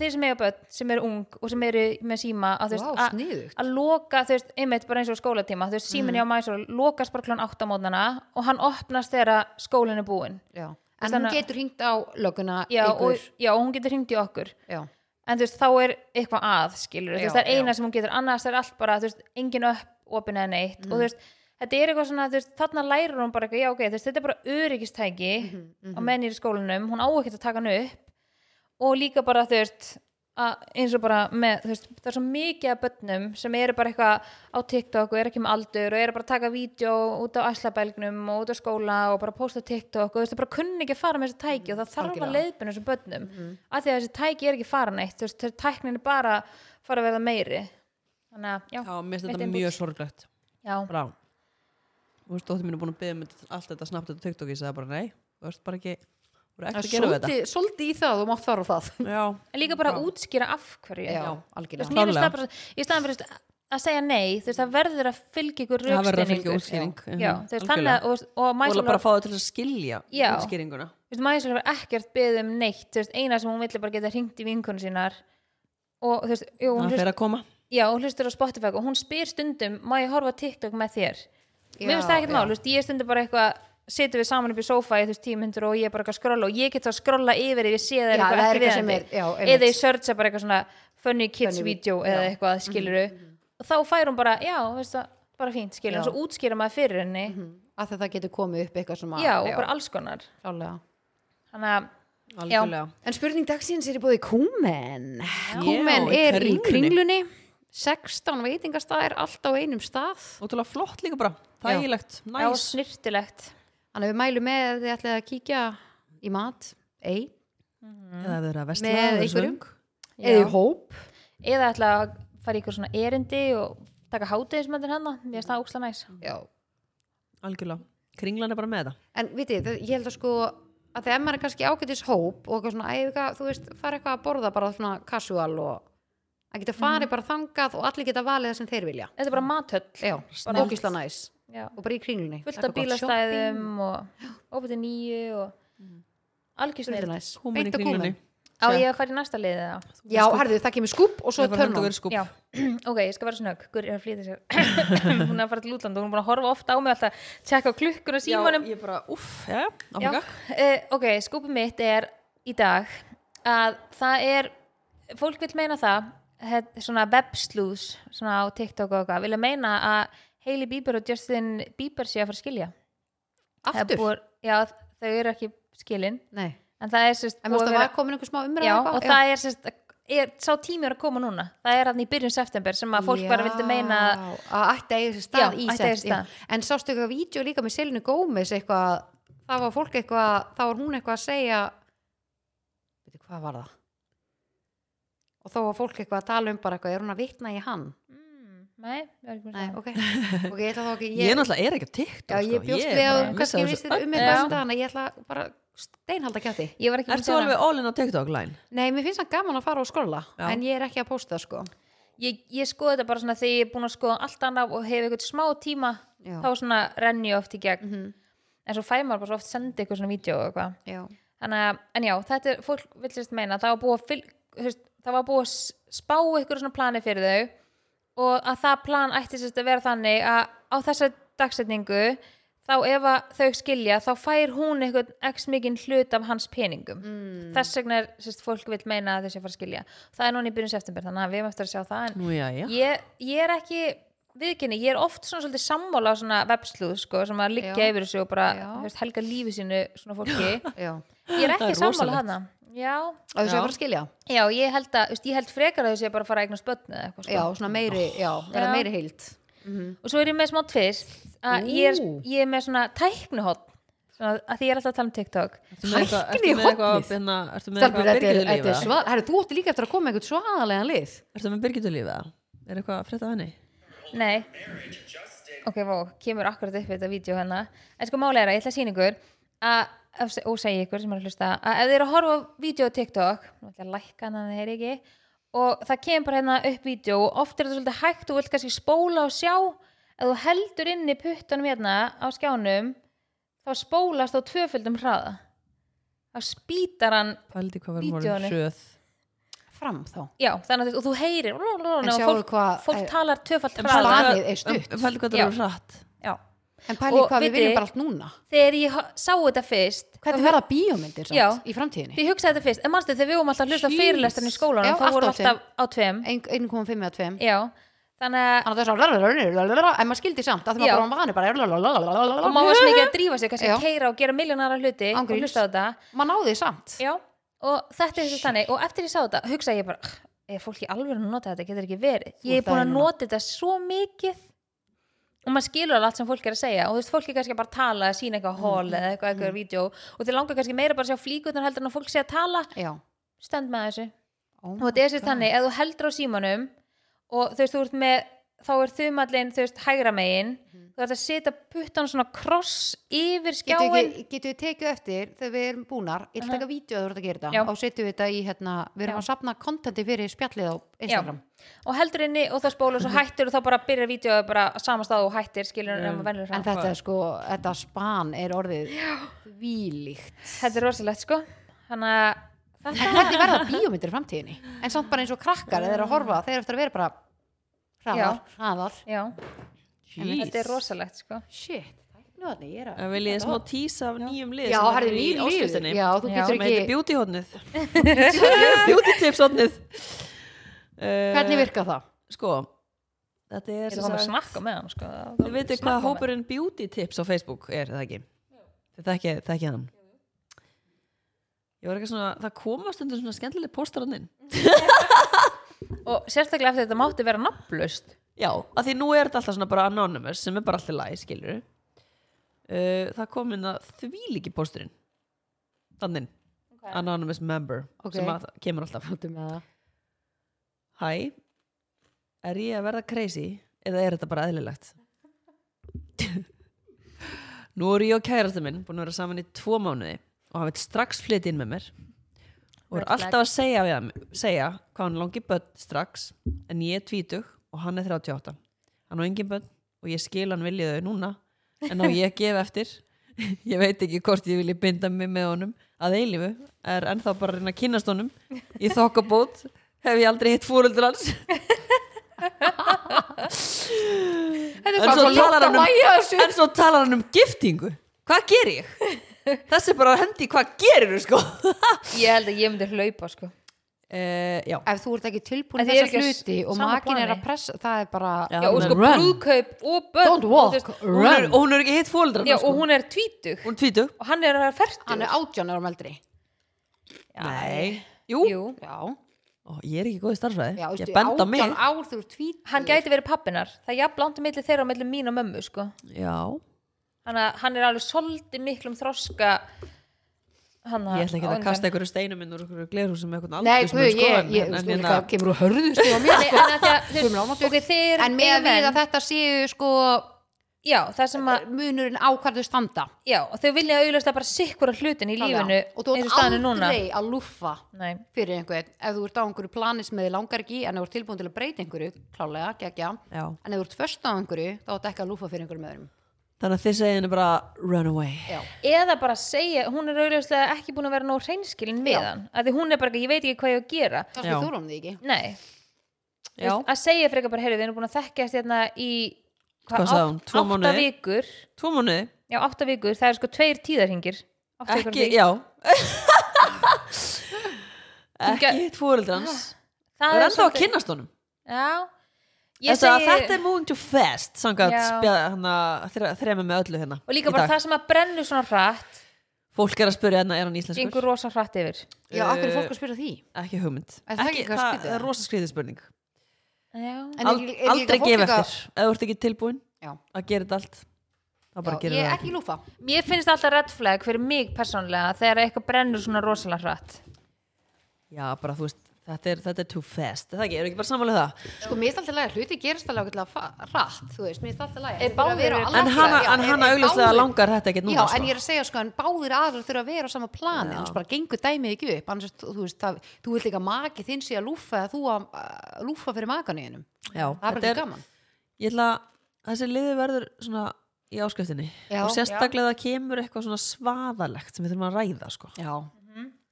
þeir sem eiga börn, sem eru ung og sem eru með síma að, þú veist, að, loka, þú veist, einmitt bara eins og skólatíma þú veist, síminni á mæsól lokast bara klón 8 mótnana og hann opnast þegar skólinn er búinn. Já. En hún getur hringt á lögguna já og, já, og hún getur hringt í okkur. Já. en þú veist, þá er eitthvað að skilur, þú veist, það er eina sem hún getur annars er allt bara, þú veist, engin upp opin eða neitt. Og þú veist, þetta er eitthvað svona þú veist, þarna lærir hún bara eitthvað, já ok, þú veist, þetta er bara öryggistæki Mhm, á menn og líka bara, þú veist eins og bara með, veist það er svo mikið af börnum sem eru bara eitthvað á TikTok og eru ekki með aldur og eru bara að taka vídeo út á æslabelgnum og út á skóla og bara posta TikTok og þú veist, það bara kunni ekki að fara með þessi tæki og það þarf að leiðbyrna þessum börnum. Af því að þessi tæki er ekki fara neitt þú veist, þegar tæknin er bara fara að verða meiri. Þannig að, já, Já, mér finnst þetta mjög sorglegt. Já, Brá. Þú veist, dóttir mín er búin að byggja mig allt þetta snabbt þetta TikTok bara nei, þú veist bara ekki þú veist ekki að gera við þetta? Svolítið í það, þú mátt fara á það. Já, en líka bara Já. að útskýra af hverju. Já, algjörlega. í staðan fyrir að segja nei, þú veist, það verður að fylgja ykkur verður að já, þannig að, og, og Og Mæsól bara fá þau til að skilja Já. útskýringuna. Mæsól var ekkert beðið um neitt. Þú veist, eina sem hún villi bara geta hringt í vinkonu sínar og þú veist, jú, hún Það hlust, að já, hún hlustur á Spotify og hún spyr stundum, má ég horfa TikTok með þér? Mér finnst það ekkert Já, mál, já. ég stundum bara eitthvað setjum við saman upp í sófa í veist tímyndur og ég er bara eitthvað að skrolla og ég get þá að skrolla yfir ef ég sé það er eitthvað það er ekki er, já, eða ég searcha bara eitthvað svona funny kids Funny video vid- eða eitthvað skiluru og þá fær hún bara, já, veist það bara fínt skilur, Já. og svo útskýra maður fyrir henni. Að það getur komið upp eitthvað sem að... já, og bara alls konar. En spurning dagsins er í búið Kúmen. Kúmen er í Kringlunni. kringlunni. 16 veitingastæðir, allt á einum stað. Ótrúlega flott líka bara, þægilegt, já, næs. snirtilegt Þannig að við mælum með ef þið ætlið að kíkja í mat, ei, Eða við erum að vesla Með eða svöng. eða í hóp. eða ætla að fara í eitthvað svona erindi og taka hátegismöndir hennar mér finnst það úksla næs Já. Algjörlega, kringlan er bara með það En vitið, ég held að sko að þegar maður er kannski ágætis hóp og eitthvað svona, æfa, þú veist, fara eitthvað að borða bara svona casual og að geta farið bara þangað og allir geta valið það sem þeir vilja. þetta er bara mathöll Já, Bara- ógisla næs. Já. Og bara í kringlunni. fullt af bílastæðum og opið til nýju og algjör shopping, snill Svolítið næs. Húmur í Beint kringlunni. Kúmen. á ég að fara í næsta liðið þá? Já, herðu, það kemur skúp og svo er törnum ok, ég skal vera snögg. Guður er að flýta sér. Hún er að fara til útland og hún er búin að horfa ofta á mig alltaf tjekka á klukkuna símanum. Já, ég bara, uff, já, áfengar uh, ok, skúpið mitt er í dag að það er fólk vil meina það het, svona webslúðs svona á TikTok og eitthvað vilja meina að Hailey Bieber og Justin Bieber sé að fara að skilja. Aftur? búið, Já, þau eru ekki skilin. Nei, en það er sérst en það var komin einhver smá umræð Já, og það er sérst er, sá tími er að koma núna. Það er hann í byrjun september sem að fólk bara vildi meina að ætti að eiga sér stað Já, í ætti að eiga sept, sér stað. já. en sástu eitthvað vídeo líka með Selinu Gómez eitthvað, það var fólk eitthvað þá var hún eitthvað að segja veitir hvað var það? Og þá var fólk eitthvað að tala um bara eitthvað er hún að vitna í hann? Mm, Nei, ég er Nei, að ok, ok, ég ætla þá ekki Ég, náttúrulega er ekki að TikTok já, ég sko. bjóst er við að kannski vissir um öllu. eitthvað Já. um það, ég ætla bara steinhalda kjátti Ég var ekki búin Ert þú alveg all-in á TikTok line? Nei, mér finnst það gaman að fara og skrolla en ég er ekki að posta sko ég, ég skoði þetta bara svona þegar ég er búin að skoða allt annaf og hef eitthvað smá tíma Já. þá svona renni ég oft í gegn Mhm. en svo fæ maður bara svo oft sendi eitthvað svona vídeo og eitthvað Já, Þannig að, en já, þetta er, fólk vil sérst meina að það var búið að, fylg, það var búið að spá ykkur svona plani fyrir þau og að það plan ætti sérst að vera þannig að á þessa dagsetningu þá ef þau skilja þá fær hún eitthvað x mikinn hlut af hans peningum. Mm. þess vegna er sérst fólk vil meina að þau sé fara að skilja. Það er núna í byrjun september þannig að við erum eftir að sjá það Nú, já, já. ég, ég er ekki viðkynni, ég er oft svona svolítið sammála á svona webslúð sko, sem að liggja yfir þessu og bara veist, helga lífi sínu svona fólki ég er Það ekki er sammála hana já, að þú sé að fara að skilja. Já, ég held að, þú veist, ég held frekar að þau sé bara að fara að eignast börn eða eitthvað sko. Já, svona meiri, já, vera Já. meiri heild. Og svo er ég með smá tvist að ég er, ég er með svona tæknuhot svona, að því ég er alltaf að tala um TikTok. Með með hornið. hérna, með þetta er, er svað Herru, þú ætti líka eftir að koma með eitthvað svaðalega lið. Ertu með byrgitulíf eða? Er eitthvað að frétta af henni? nei. Ok, vó, kemur akkurat upp þetta vídeo hérna. En sko máli er að ég ætla að sína ykkur að, og segja ykkur sem er að hlusta að ef þið eru að horfa á vídeo á TikTok nú ætla ég að það heyri ekki og það kemur bara hérna upp vídeo og oft er þetta svolítið hægt og vilt kannski spóla og sjá. Ef þú heldur inn í puttunum hérna á skjánum þá spólast á tvöföldum hraða. Þá spýtar hann hröð Fram þá. Já, þannig að þú, og þú heyrir En og fólk, fólk talar tvöfald En hraða er. Pældi hvað það Já. verður hratt. Já. En pæli hvað við viljum bara allt núna? þegar ég sá þetta fyrst Hvernig verða bíómyndir samt Já. í framtíðinni? Ég hugsaði þetta fyrst, en manstu þegar við vorum alltaf að hlusta á fyrirlestan í skólanum, þá vorum alltaf alltaf á tveim. 1,5 eða 2 Já, þannig að, Þannig að þess að En maður skildi samt að það var bara og maður var svo mikið að drífa sig, að keira og gera miljónara hluti og hlusta á þetta. Maður náði því samt. Já, og þetta er þessi þannig, og eftir ég sá þetta, hugsaði ég bara, og maður skilur alveg allt sem fólk er að segja. Og þú veist, fólk er kannski bara að tala, að sína eitthvað hól Mm, eða eitthvað, eitthvað vídeo. Og þeir langar kannski meira bara að sjá flíkunar heldur en að fólk sé að tala, Já. Stend með þessu. oh og þetta er sér þannig, ef þú heldur á símanum og þú veist, þú ert með þá er þumallinn, þú veist, hægra megin. Þú ert að setja puttan svona kross yfir skjáin ekki- getum við tekið eftir þegar við erum búnar? Ég ætla að taka vídeo að þú ert að gera Já. þetta og setjum við þetta í hérna Við erum Já. að sapna kontenti fyrir spjallið á Instagram. Og heldur inni og þá spólar svo hættur og þá bara byrjar vídeo bara á sama stað og hættir skilur um En þetta sko, þetta span er orðið Vílíkt þetta er rosalegt sko. Þannig að þetta verða bíómyndir í framtíðinni? En samt bara eins og krakkar eða eru að horfa Þeir eru eftir að vera bara hraðar, hraðar. Já, þetta er rosalegt sko. Shit, tæknu þarna, ég er að En Vil ég smá tísa af nýjum lið Já, herri, er nýr lið? Já, þú getur sem heitir ekki beauty hodnið. Beauty tips hodnið. Hvernig virka það? sko þetta er ég er það að snakka með hann sko. Þið veitir hvað hópurinn beauty tips á Facebook er, það ekki? Það ekki hann? Ég var eitthvað svona það koma stundum svona skemmtileg póstar hann inn og sérstaklega eftir þetta mátti vera nafnlaust. Já, af því nú er þetta alltaf svona bara anonymous sem er bara alltaf læg, skilur uh, það kom inn að því líki pósturinn. Þannig, anonymous member Ok. sem að, kemur alltaf. Hæ, er ég að verða crazy eða er þetta bara eðlilegt? Nú eru ég og kærasta minn búin að vera saman í tvo mánuði og hann veit strax flytja inn með mér og er alltaf að segja, við, hann- segja hvað hann langi börn strax en ég er tvítug og hann er 38 hann á engin börn og ég skil hann vilja þau núna en á ég að gefa eftir. Ég veit ekki hvort ég vilja binda mig með honum. Að eilífu er ennþá bara að reyna að kynast honum í þokkabót hef ég aldrei hitt fóröldur hans. En svo, talar hann um, en svo talar hann um giftingu. Hvað ger ég? Þessi bara hendi hvað gerir þú sko. Ég held að ég myndi hlaupa sko. Uh, ef þú ert ekki tilbúin En þið eru þessa ekki á hluti og makin er að pressa það er bara Já, Já, og sko run. brúðkaup og börn Don't og, walk, veist, hún er, og hún er ekki hitt hans sko. og hún er tvítug. Og hann er að færtu hann er átján árum eldri. Nei, jú, Jú, Ó, ég er ekki góð í starfræði já ég benda mig. hann gæti verið pappinar. Það er jafn langt milli þeirra og milli mín og mömmu sko. Já, Þannig að hann er alveg svolítið miklum þroska hann ég ætla ekki að kasta einhverju steinum inn úr einhverju glerhúsum með einhvern nei, aldursmun, guð, sko, ég, en- hérna- það kemur úr hörðustu á mér sko. en að að, minn með að við að þetta séu sko Já, það sem að, munurinn á hvað þau standa. Já, og þau vilja auðvitað bara sikkura hlutin í lífinu og þú og ert aldrei að lúffa Nei, fyrir einhvern, ef þú ert á einhverju plani sem þið langar ekki, en þú ert tilbúin til að breyta einhverju klálega, geggja, já. en ef þú ert först á einhverju, þá ert ekki að lúffa fyrir einhverjum öðrum þannig að þið segja henni bara run away. Já, eða bara segja, hún er auðvitað ekki búin að vera nóg hreinskilin við hann. Að því hún er bara, ekki, ég veit ekki hvað ég á að gera. Kannski Já. þú því ekki. Nei, Já. að segja frekar bara, heyrðu, við erum búin að þekkjast hérna í Hvað? Tvo átta vikur. Tvo mánuði, já, átta vikur, það er sko tveir tíðarhingir ekki, já. Ekki hans. Það það er ennþá að kynnast honum? Já, Þetta, segi þetta er moving too fast þrema með öllu hérna og líka bara það sem að brennu svona hratt. Fólk er að spyrja hérna er hann íslenskur? Gengur rosa hratt yfir. Já, akkur er Eh, fólk að spyrja því? ekki hugmynd. Það ekki, eitthvað það skrítið? er rosa skriðið spurning. Aldrei fólk gefa eftir. Ef þú ert ekki tilbúin Já. að gera þetta allt þá bara Já, ég er það ekki lúfa. Mér finnst alltaf red flag fyrir mig persónlega þegar eitthvað brennur svona rosalega hratt. Já bara þú veist þetta er, þetta er too fast. Er það ekki, er ekki bara samanlega það? Sko, mér finnst alltaf lægi, hluti gerist alveg hratt, þú veist, mér finnst alltaf lægi Er báðir- en hana, en hana augljóslega langar þetta ekkert núna Já, sko. en ég er að segja sko, en báðir aðrar þurfa að vera á sama plani, annars bara gengur dæmið ekki upp, annars, þú veist, það, þú vilt líka maki þinn sé að lúfa þú að uh, lúfa fyrir makaníðinum, já, það er bara þetta ekki er, gaman. ég ætla að þessi liði verður svona í áskriftinni. Já. og sérstaklega það kemur eitthvað svona svaðalegt sem við þurfum að ræða sko. Já,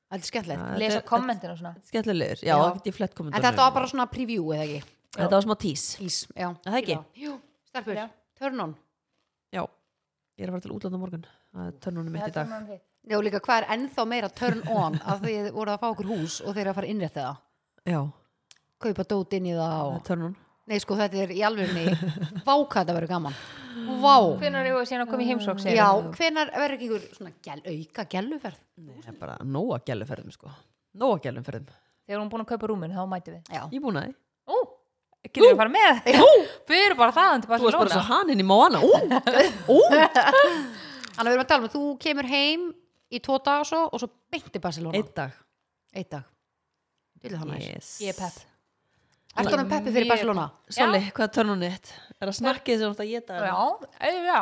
þetta er skemmtilegt. Lesa er- kommentin og svona skemmtilegur, já, Já. ég flett En kommentar þetta var bara svona preview eða ekki? þetta var smá tís Ís, já. Er það ekki? Jú, Já. turn on. já, ég er að fara til útlanda morgun það er törnunum mitt í dag Já, líka hvað er ennþá meira turn on að þið voru að fá okkur hús og þeir eru að fara að innrétta það. já, Kaupa dót inn í það og... er törnun Nei, sko, þetta er í alvegni váka þetta verður gaman. Vá. hvenær er ég síðan að koma í heimsók Já, hvenar verður ekki ykkur svona gæl, auka gæluferð? það er bara nóga gæluferðum sko. Nóga gæluferðum, þegar hún búin að kaupa rúmin, þá mæti við. Já. ég búin að ó, ekki við að fara með við erum bara það þú varst bara svo haninn í ú, Þannig að við erum að tala um þú kemur heim í tvo dag og svo og svo beinti Barcelona. einn dag. Eitt dag. Yes. ég er pepp Ertu hann peppi fyrir Barcelona? Soli, hvað er törnunni þitt? Er það snakkið sem þú ert að geta henni? já, eh, já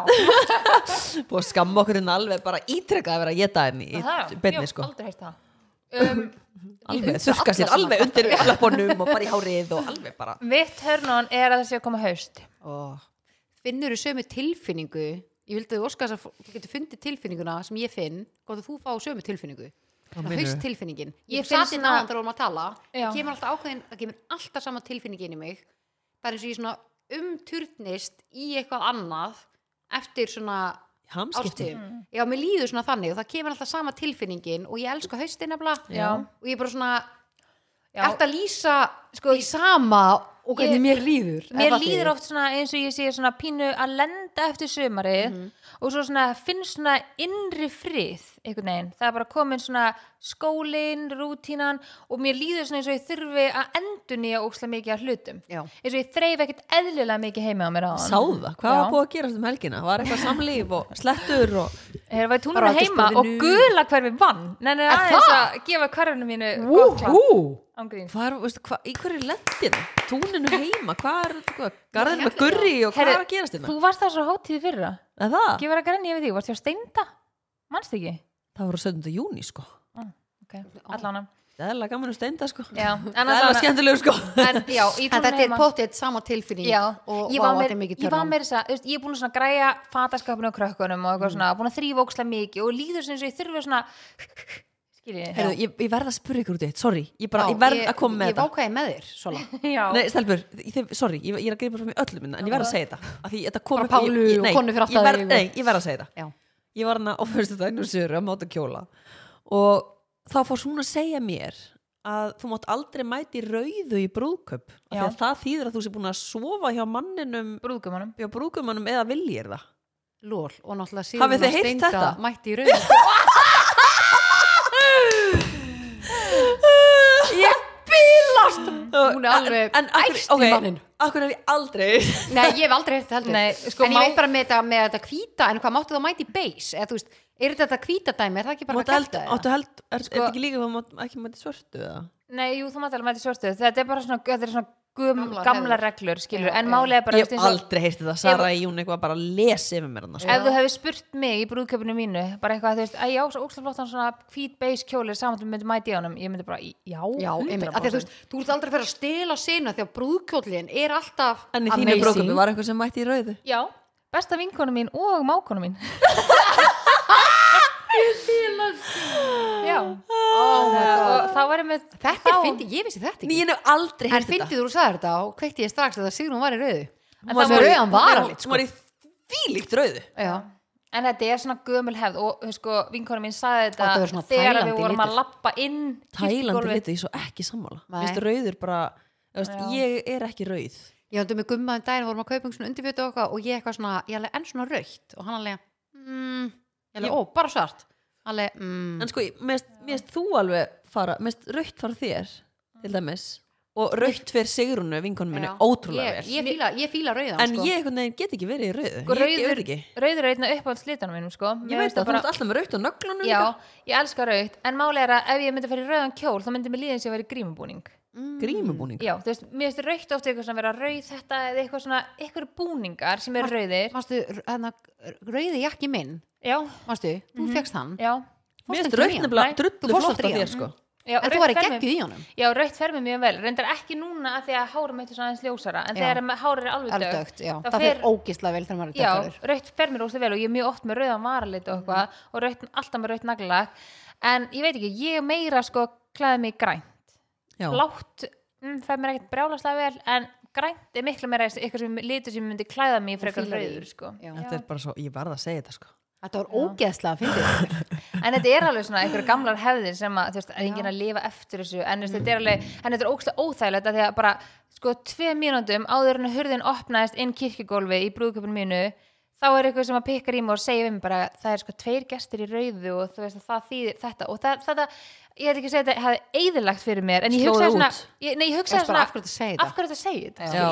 Búið að skamma okkur inn alveg bara ítrekkað að vera að geta henni í Það, beinni sko aldrei heist það um, alveg, þurka sér alveg undir löpunum og bara í hárið og alveg bara mitt hörnun er að það sé að koma haust Oh. Finnur þú sömu tilfinningu? Ég vildi óska þess að þú getur fundið tilfinninguna sem ég finn, hvort að þú fá sömu tilfinningu. Hvað Það meinarðu? haust tilfinningin. Ég satt á hann þegar vorum að tala. Það kemur alltaf ákveðin, það kemur alltaf sama tilfinningin í mig. Það er eins og ég svona umturnist í eitthvað annað eftir svona hamskipti ástíðum. Já, mér líður svona þannig og það kemur alltaf sama tilfinningin og ég elska haustin. Og ég er bara svona, Já. ert að lýsa sko, í sama og hvernig Ég- mér líður. mér líður oft eins og ég sé svona pínu að lenda eftir sumarið Mhm. og svo svona finnst svona innri frið einhvern veginn, það er bara komin svona skólin, rútínan og mér líður svona eins og ég þurfi að endur nýja ókslega mikið af hlutum Já. eins og ég þreif ekkert eðlilega mikið heima á mér á Sáðu það, hvað var búið að gerast um helgina? Var eitthvað samlíf og slettur og Hér var túnum að heima og gula hverfi vann Nei, nei, Er það? að gefa hverfinu mínu Ángrín hvað er, veistu, hvað, í hverju er lendinu? Túninu heima, hvað er, hvað, garðin með gurri og hvað er að gerast hérna? Þú varst það svo hátíð fyrra Er það? Ekki vera að grenja yfir því, varst ég á steinda Manst ekki? Það voru 17. júni sko Ok, allána Það er alveg gaman um steinda sko Já, en Það er alveg skemmtilegu sko En já, í En þetta er potið sama tilfinning Já, og vá, var, þetta er mikið ég var törnum. meira þess að, ég er búin að græja fataskapinu á krökkunum og Mm. eitthvað svona, búin að þrýfa ókslega mikið og líður sem eins og ég þurfi svona Heyrðu, ég, ég verð að spura ykkur út eitt, sorry. Ég, bara, Já, ég verð að koma með Ég þetta. vákaði með þér, Sola Nei, stelpur, ég, sorry, ég, ég er að greipa frá mig öllum minna En ég verð að segja þetta Því Bara ég- Pálu ég- og konu fyrir ég verð- Nei, ég verð að segja þetta. Já. Ég var hana á fyrstu og sögur að máta kjóla. Og þá fór hún að segja mér að þú mátt aldrei mæti rauðu í brúðköp það þýðir að þú sé búin að sofa hjá manninum brúðkömanum eða viljir það. Hafið þið Steinda þetta? mætti í raun Ég bílast Hún er alveg en, akkur, æst í manninn. Akkur hef ég aldrei Nei, ég hef aldrei heyrt þetta heldur. Nei, sko, En ég má- veit bara með þetta, með þetta hvíta En hvað máttu þá mæti í beis Eða þú veist, er þetta hvíta dæmi Er það ekki bara Máttu held, kjafta áttu held, er, er Sko- þetta ekki líka að þú mátt ekki mæti svörtu eða? Nei, jú, þú mátt alveg mæti svörstu Þetta er bara svona, þetta er svona gum, Gamlar gamla hefðir. reglur, skilur En er bara Ég hef aldrei heyrti það, Sara í hún eitthvað bara að lesa yfir mér hana sko. Ef þú hefði spurt mig í brúðköpunu mínu bara eitthvað, þú veist, að já, svo ógslaflottan svona hvít beige kjóli saman þú myndi mæti á honum. Ég myndi bara, já, Já, einmitt, af því að þú veist, þú ert aldrei að fyrir að stela sena því að brúðkjólin er alltaf En í þínu brókupi var einhver sem mætti í rauðu? Já, besta vinkonu mín og mákonu mín Já. Oh my God. og þá verðum við Þetta er fyndið, ég vissi þetta ekki. Ég hef aldrei En heyrti fyndið þú sagði þetta og kveikti ég strax að það Sigrún var í rauðu. En það var- var rauðan varalit Hún sko var í þvílíkt rauðu. Já, En þetta er svona gömul hefð og þú sko, vinkonu mín sagði Þetta þetta var svona þegar Tælandi við vorum að litur. lappa inn Tælandi kirkjugólfið. litu ég svo ekki sammála. Nei. Vist rauður bara þú veist, Já. Ég er ekki rauð. Ég höndum með gumma um daginn vorum að kaupa svona undirfjötu og eitthvað og ég eitthvað svona, ég alveg enn svona raukt og hann alveg, mm, ég alveg, Ég- ó, bara svart. Alveg, mm, En sko, mest, þú alveg fara Mest rautt fara þér Til dæmis. Og rautt fyrir Sigrunu, vinkonum minni, ótrúlega ég, vel. ég, fíla, ég fíla rauðan En sko. ég veginn get ekki verið í rauðu. Sko, Ég rauður, rauður er einna uppáhald slitanum mínum sko. Ég veit finnst að þú bara- ert alltaf með rautt á nöglunum Já, líka. ég elska rautt. En máli er að ef ég myndi að fara í rauðan kjól þá myndi mér líðin sem að vera í grímubúning mm, Grímubúning. Já, þú veist, mér finnst rautt ofta eitthvað svona vera rauð þetta eða eitthvað svona, eitthvað búningar sem eru rauðir. Manstu, hérna, rauði jakki minn? Já, Manstu, þú Mhm. fegst hann? Já, Mér finnst ekki hann? nefnilega drullu flott á þér sko. Já En þú var mér- geggjuð í honum. Já, rautt fer mér mjög vel, reyndar ekki núna af því að hárum mitt er svona aðeins ljósara en Já. þegar hárið er alveg Alveg dögt dögt, það fer- ógislega vel þegar maður er Já, dögtarur rautt fer mér óslega vel og ég er mjög oft með rauðan varalit og eitthvað og rautt, alltaf með rautt naglag en ég veit ekki, ég er meira sko klæði mig í grænt Já. blátt, mm, fer mér ekkert brjálaslega vel en grænt er miklu meira eitthvað sem litur sem myndi klæða mig í frekar rauður sko. Já. Þetta er bara svo, ég varð að segja þetta sko Þetta var ógeðslega að fyndið en þetta er alveg svona einhverja gamlar hefðir sem að þú veist, er enginn að lifa eftir þessu en, mm. þetta er alveg, en þetta er ógstlega óþægilegt af því að bara, sko, tvei mínúndum áður en hurðin opnaðist inn kirkjugólfi í brúðköpun mínu þá er eitthvað sem að pikkar í mig og segja við mig bara það er sko tveir gestir í rauðu og þú veist að það þýðir þetta. Og það, þetta, ég ætla ekki að segja að þetta hafi eðilagt fyrir mér en ég hugsaði svona, út. ég, nei ég hugsaði svona af hverju þetta segir af þetta? Hverju Já,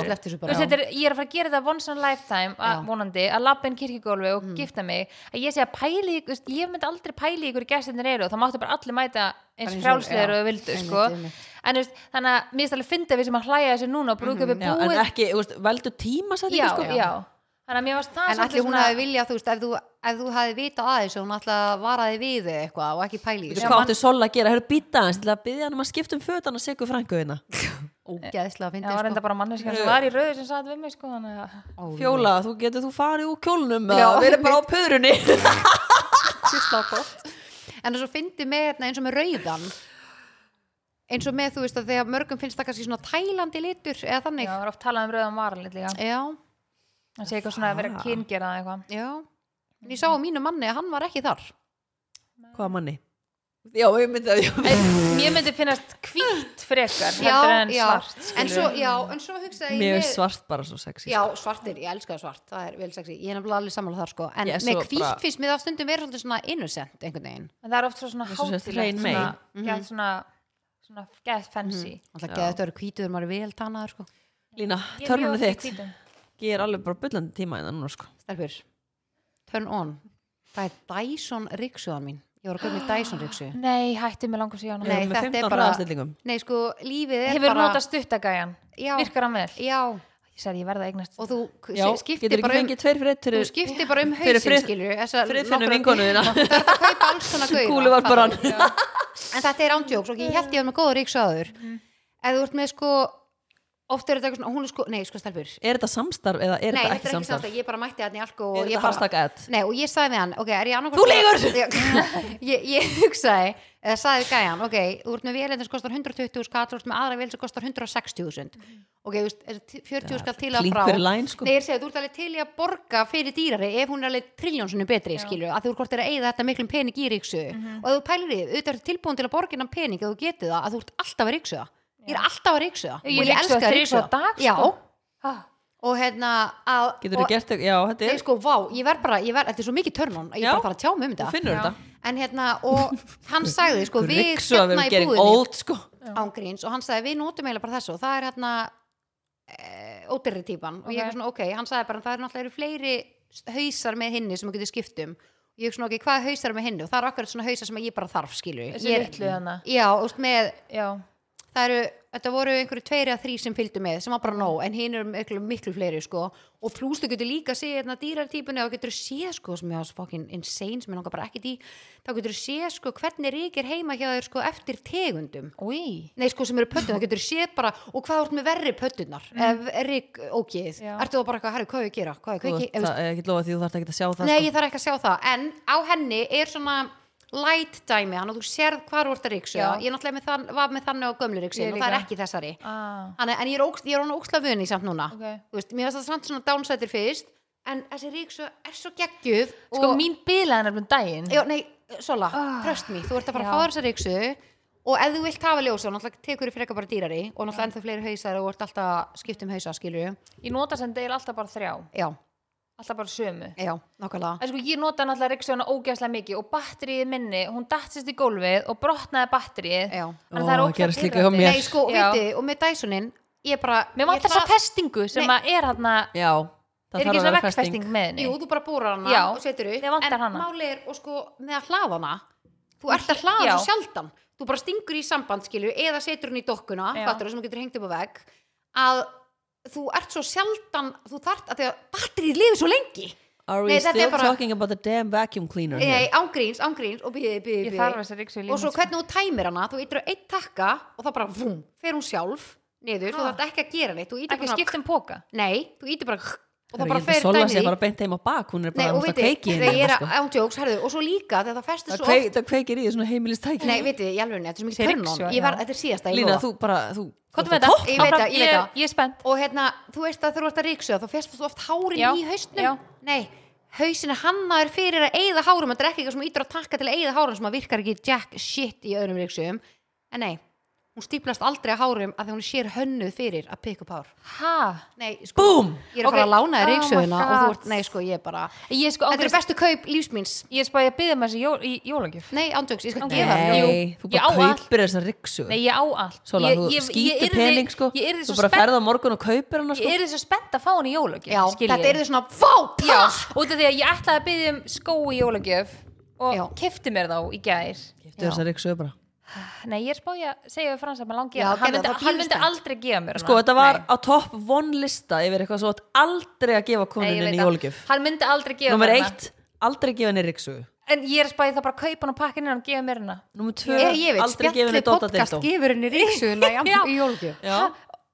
er, ég er að fara að gera þetta once in a lifetime að, Já. Mm. vonandi, að labba inn kirkigólfi og gifta mig. Að ég sé að pæli, í- þú veist, ég myndi aldrei pæli í ykkur gestinir eru og það máttu bara allir mæta eins eins og- já, vildu sko. en þú veist, þannig að mér finnst alveg fyndið við sem að hlæja þessu núna og brúðköpi Já, en búið ekki, þú veist, veldu tíma sætti já, sko. já, þannig að mér varst það En allir hún svona- hafi viljað, þú veist, ef þú, ef þú hafi vitað aðeins og hún að varaði við þig eitthvað og ekki pæli í Veitu þessu. hvað áttu Sol að gera, hörðu býta hans til að byggja hann um að skipta um fötana Sigur Franku hérna Ógeðslega að það fyndið, var enda bara manneskjan sem var í rauðu sem satt við mig sko, þannig að Fjóla, þú getur þú farið úr kjólnum Já, eða verið bara á pöðrunni. Sýsla gott. En þess að fyndi með hérna, eins og með rauðan. Eins og með, þú veist, að þegar mörgum finnst það kannski svona tælandi litur eða já, þannig. það var oft talað um rauðan Já, það sé eitthvað svona að vera kyngerða eitthvað já. En ég sá á mínu manni að hann var ekki þar. Hvað manni? Já, ég myndi að En mér myndi finnast hvít frekar Já, heldur en já. svart En skilurðu. svo, já, en svo hugsaði ég Mér með- er svart bara svo sexy Já, svartir, ég elskaði svart, það er vel sexy Ég er nefnilega alveg sammála þar sko En Ég með svo hvítt bara- finnst mér það stundum verið svolítið svona innocent einhvern veginn en það er oft svo svona hátilegt svona, Mhm. gett fancy Alltaf Já. geða þetta eru hvítuður, maður er vel tannaður sko Lína, Ég í þitt. Ég er alveg bara bullandi tíma innan núna sko. Stelpur, turn on. Það er Dyson ryksuðan mín. Ég var að köpa mér Dyson ryksu nei, hætti mig langur síðan Nei, með þetta er 15 bara- hraðastillingum. Nei, sko, lífið er hefur bara notað stuttagæjan? Já, virkar hann vel? Já, ég sagði ég verða að eignast og þú Já, skiptir getur ekki bara um fengið tveir fyrir eitt Þú fyrir skiptir bara um Fyrir hausinn, frið- skilur nokkra- vinkonu þína. Þú ert að kaupa alls svona gauða Kúluvarparan. fattar þú? En þetta er ándjóks og ég held ég var með góða ríksu áður. Mhm. Ef þú ert með sko oft er þetta eitthvað svona, hún er sko, nei, sko stelpur. Er þetta samstarf eða er nei, þetta þetta ekki er ekki samstarf? ég bara mætti hann í alko og Er ég þetta bara, hashtag ad? Nei, og ég sagði við hann, ok, er ég annarkvort Þú lýgur! ég, ég hugsaði, eða sagði við gæjan ok, þú ert með vélinn sem kostar 120 skall þú ert með aðra vél sem kostar 160.000 ok, þú veist, er 40 skall til að frá? læn sko. Nei, ég er segja, þú ert alveg til í að borga fyrir dýrari ef hún er alveg triljónsunni betri, skilju að er að er að að að ég er alltaf að ríksu Ég og ég ryksuga elska að þrisvar ríksu á dag, Já, sko. Og hérna að, Getur þú og, gert þetta? Já, þetta Nei, er sko, vá, ég verð bara, ég verð, þetta er svo mikið törnun að ég Já. bara fara að tjá mig um þetta. En hérna, og hann sagði sko, við að hérna erum í getting búðinni old sko. Ángríns og hann sagði við notum eiginlega bara þessu. Og það er hérna e, ódyrri típan. Og ég er svona ok, hann sagði bara það er náttúrulega eru fleiri hausar með hinni sem þú getur skipt um. Og ég er svona ok, hvað hausar er með hinni? Og það er akkurat svona hausar sem ég bara þarf skilu Það eru þetta voru einhverju tveiri að þrý sem fylgdu með sem var bara nóg, en hinn eru miklu, miklu fleiri sko, og pluss þú getur líka að sé hérna, dýrartípunni og getur að sé sko, sem ég var fucking insane, sem ég langar bara ekki í þá getur að sé sko, hvernig ríkir heima hjá þér sko, eftir tegundum. Úi. Nei sko sem eru pöttunar, getur að sé bara og hvað ert með verri pöttunar mm. ef rík ógið, ertu þá bara eitthvað herri, hvað ég að gera, hvað á Þú ég ert- að Það er ekki lofa því þú þarf ekki að sjá það Nei, sko. ég þarf ekki að sjá það En á henni er svona light dæmi hann og þú sérð hvað þú ert að ríksu ég náttúrulega með þann, var með þannig á gömlu ríksu og það er ekki þessari. Ah, Þannig, en ég er, ógst, ég er hann óksla vunni samt núna. Ok. Þú veist, mér finnst það samt svona downsætir fyrst en þessi ríksu er svo geggjuð Sko og, mín bilaði nefnum daginn. Já, nei, Sola, Ah. tröst mér þú ert að fara að fá þessa ríksu og ef þú vilt hafa ljósa, náttúrulega tekur þér frekar bara dýrari og náttúrulega ennþá fleiri hausar og ert alltaf að skipta um hausa, skilju Ég nota sem deil alltaf bara þrjá. Já, Alltaf bara sömu já, nákvæmlega En sko ég nota náttúrulega ryksuðuna ógæslega mikið og batterið minni, hún dattist í gólfið og brotnaði batterið Ó, það er það hjá mér. Nei, sko, Já. viti, og með Dysonin ég bara Mér ég vantar það- þessa festingu sem Nei. að er hérna Já, það Er þarf ekki að svona vera veggfesting festing með henni? Jú, þú bara búrar hana Já, og setur upp mér vantar En hana. máli er, og sko, með að hlaða hana Þú ert að hlaða Já. svo sjaldan Þú bara stingur í samband, skilju Eða setur hún í dokkuna, Já. fattur sem þú getur hengt upp á vegg Að þú ert svo sjaldan Þú þart að því að batterið lifir svo lengi. Are we Nei, þetta er still bara- talking about the damn vacuum cleaner Nei, ángríns, ángríns og byggði þessa ryksuðu Og svo hvernig þú tæmir hana Þú yttir á eitt takka og það bara, vum, fer hún sjálf Niður, þú Ha. þarf ekki að gera neitt Þú ýtir Ekki bara, skipt um póka nei, þú ytir bara Og það bara fer Sola dæmið sé bara beint heim á bak Hún er Nei, bara og að viti, kveiki þegar er að ándjóks, herðu, og svo líka þegar það festist Það svo oft það kveikir í svona heimilistæki Nei, viti, ég alveg, þetta er svo mikið törnum þetta er síðasta, ég Lína, lofa þú bara þú, topp- þetta? Ég veit það, ég veit það. ég er spennt Og hérna, þú veist að þú ert að ríksuða þá festist þú oft hárin í hausnum. Nei, hausin er hannaður fyrir að eyða hárum Þetta er ekki eitthvað sem ítur að takka til að eyða hárum sem að virkar ekki jack shit í öðrum ríksuðum En nei, hún stíplast aldrei að hárum að því hún sér hönnuð fyrir að pikka upp hár Ha? Nei, sko, Búm! ég er að fara Ok. að lána þér Oh my ríksuðuna og þú ert, nei, sko, ég bara Ég er sko Þetta er bestu kaup lífsmíns Ég er spáði að byggja með þessi jól, í jólagjöf. Nei, ándjóks, ég skal Ok. gefa Jú, Nei, þú ég á bara kaupir þessa riksu Nei, ég á allt. Sola, ég, þú ég- ég skýtur pening sko. Ég er Þú bara spennt ferð á morgun og kaupir hana sko. Ég er svo spennt að fá hann í skiljiði. þetta er þið að að riksu Nei, ég er spáði að segja við Frans að maður langi Já, hann, myndi, hann myndi aldrei gefa mér Sko, hana. þetta var Nei. á topp one lista yfir eitthvað svo átt aldrei að gefa konuninni í jólgjöf Hann myndi aldrei gefa Númer mér hana. eitt, aldrei gefa henni riksu En ég er spáði það bara að kaupa hann og pakka henni og gefa mér hana. Númer tvö, aldrei gefa henni spjalli Dota podcast Dildo gefur henni ríksuðuna í, Já,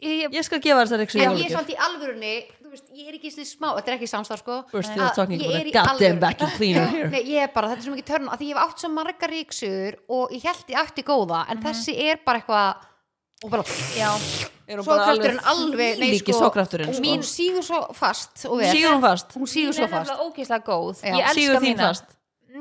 Ég, skal gefa þessa riksu í er jólgjöf samt í alvörunni, þú veist, ég er ekki svona smá, þetta er ekki samstarf sko. We're still að talking ég about er a í goddamn alvörunni- vacuum cleaner here. Nei, ég er bara, þetta er svo mikið törn að því ég hef átt svo margar ríksuður og ég held ég átti góða en þessi er bara eitthvað og bara, já, Erum svo bara krafturinn alveg, nei sko, sókrafturinn, sko. mín sígur svo fast og vel, Sígur hún fast. Hún sígur svo er fast. ógeðslega góð. Já. Ég elska Sígur þín mína. fast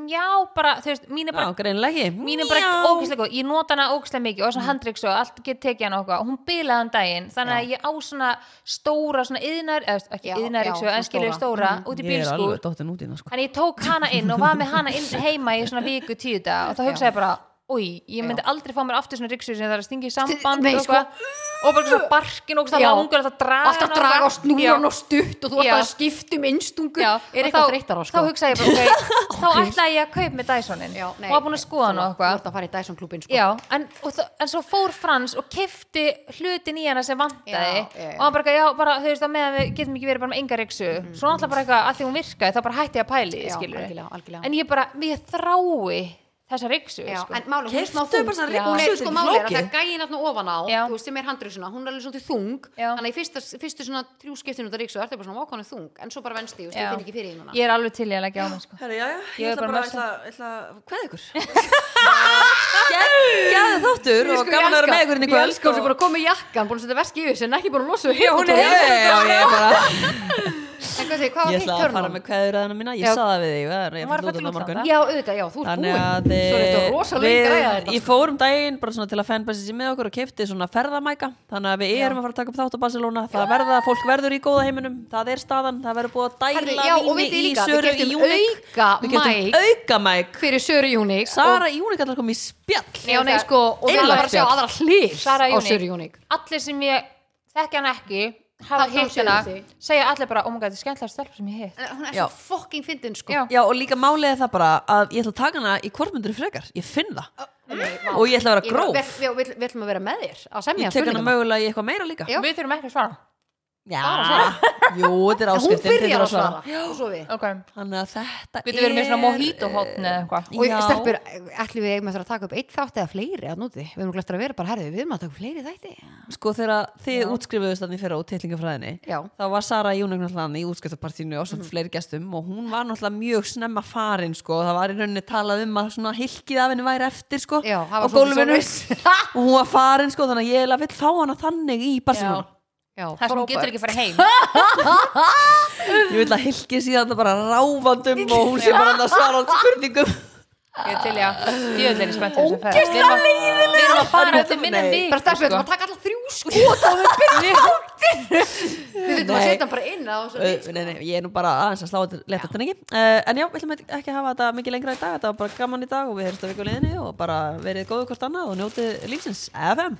Já, bara, þú veist, mín er bara Já, greinlega ekki. Mín er bara Mjá. ógeðslega góð, ég nota hana ógeðslega mikið og svona handriks og allt get tekið hana og eitthvað. Hún bilaði hann daginn, þannig að ég á svona stóra, svona yðnar, eða ekki Já, já, en skilur svona stóra. stóra. út í Ég er alveg bílskúr, dóttin út í það sko. En ég tók hana inn og var með hana inn heima í svona viku tíu dag og þá hugsaði ég bara, oi, ég myndi aldrei fá mér aftur svona riksu sem það er að stinga í samband Nei, og sko. eitthvað og bara svona barkin og svona langur að draga alltaf draga Já. hann og stutt og þú ert Já. að skipta um einstungu. Já, er eitthvað þá- þreytara þá sko? hugsaði ég bara, ok, þá ætlaði ég að kaupa með Dysonin og var búin að skoða hann og Þú eitthvað. ert að fara í Dyson klubin sko. Já, en, og en svo fór Frans og kefti hlutin í hana sem vantaði. Og hann bara, já, bara, þú veist að meðan við getum ekki verið bara með enga riksu svo náttúrulega bara eitthvað, að því hún virkaði þá bara hætti ég að pæli, Já, algjörlega, algjörlega. Ég ég þessa riksu Já, sko. en máli, hún er smá þung. hún er sko til máli er að það gæin hérna ofan á veist, sem er handryggsuna, hún er alveg svolítið þung Já. þannig að í fyrsta, fyrstu svona þrjú skiptinu út af ryksu, það er bara svona vákvæmlega þung. En svo bara vensti, ég finn ekki fyrir núna. Ég er alveg til í að leggja á sko. Herra, já, já, Ég ég ætla bara að ætla að hvað ykkur. Gæði þáttur og gaman að vera með ykkur inn í Ég kvöld. elska hún sem bara komið jakkan, búin að setja veski yfir en ekki búin að losa ég bara En hvað þið, hvað var Ég þitt ætla að fara með kveðurðana mína, ég saði við þig ég fallin út á morgun. Já, auðvitað, já, þú ert Þannig búin að Svo er þetta rosalega þetta. ég fór um daginn bara svona til að fanbase sér með okkur og kefti svona ferðamæka. Þannig að við erum að fara að taka upp þátt á Barcelona. Það verða, fólk verður í góða heiminum. Það er staðan, það verður búið að dæla víni í Söru keyptum Júnik við keftum mæk. auka mæk. fyrir Söru Júnik Sara Júnik allar kom í spjall. Já, nei, sko, og við erum Einlægt bara að sjá spjall. aðra hlið Sara á Júnik. Söru Júnik allir sem ég þekki hann ekki hafa hitt hana segja allir bara, oh my god, þetta er skemmtilega stelp sem ég hitt En Hún er Já. svo fucking fyndin, sko Já. Já, og líka málið er það bara að ég ætla að taka hana í hvort frekar, ég finn það Nei, vá. og ég ætla að vera Ég bara- gróf við- Við við- við ætlum að vera með þér að semja ég tek hana spurninguna. mögulega í eitthvað meira líka Já. við þurfum ekki að svara Já, jú, þetta er Hún áskriftin þið byrjar að svara. og svo við. Ok, Þannig að þetta við þurfum með svona mojito hotn eða eitthvað? Og ég stelpur, ætlum við að taka upp eitt þátt eða fleiri að núti? Við erum glæstur að vera bara, herðu, við erum að taka upp fleiri þætti. Sko þegar þið útskrifuðust þannig fyrir á titlingafræðinni Já. þá var Sara náttúrulega í útskrifapartínu og svona fleiri gestum og hún var náttúrulega mjög snemma farin sko. Það var í rauninni talað um að svona hilkið af henni væri eftir sko Já, það svoleiðis. og hún sko Já, getur ekki að fara heim. Ég vil að hilkið síðan bara ráfandum og hún sé bara að svara á spurningum. Ég er til í að djöðlega er spennt fyrir þess að ferð við erum að- við erum að fara eftir minna Nei. vik Bara við ætlum að taka alla þrjú skot á við byrjum þáttir Við þurfum að setja hann bara inn á nei, ég er nú bara aðeins að slá þetta leta þetta ekki? Uh, en já, við ætlum ekki að hafa þetta mikið lengra í dag. Þetta var bara gaman í dag og við heyrst að vikuleginni og bara verið góðu hvort annað og njótið lífsins. FM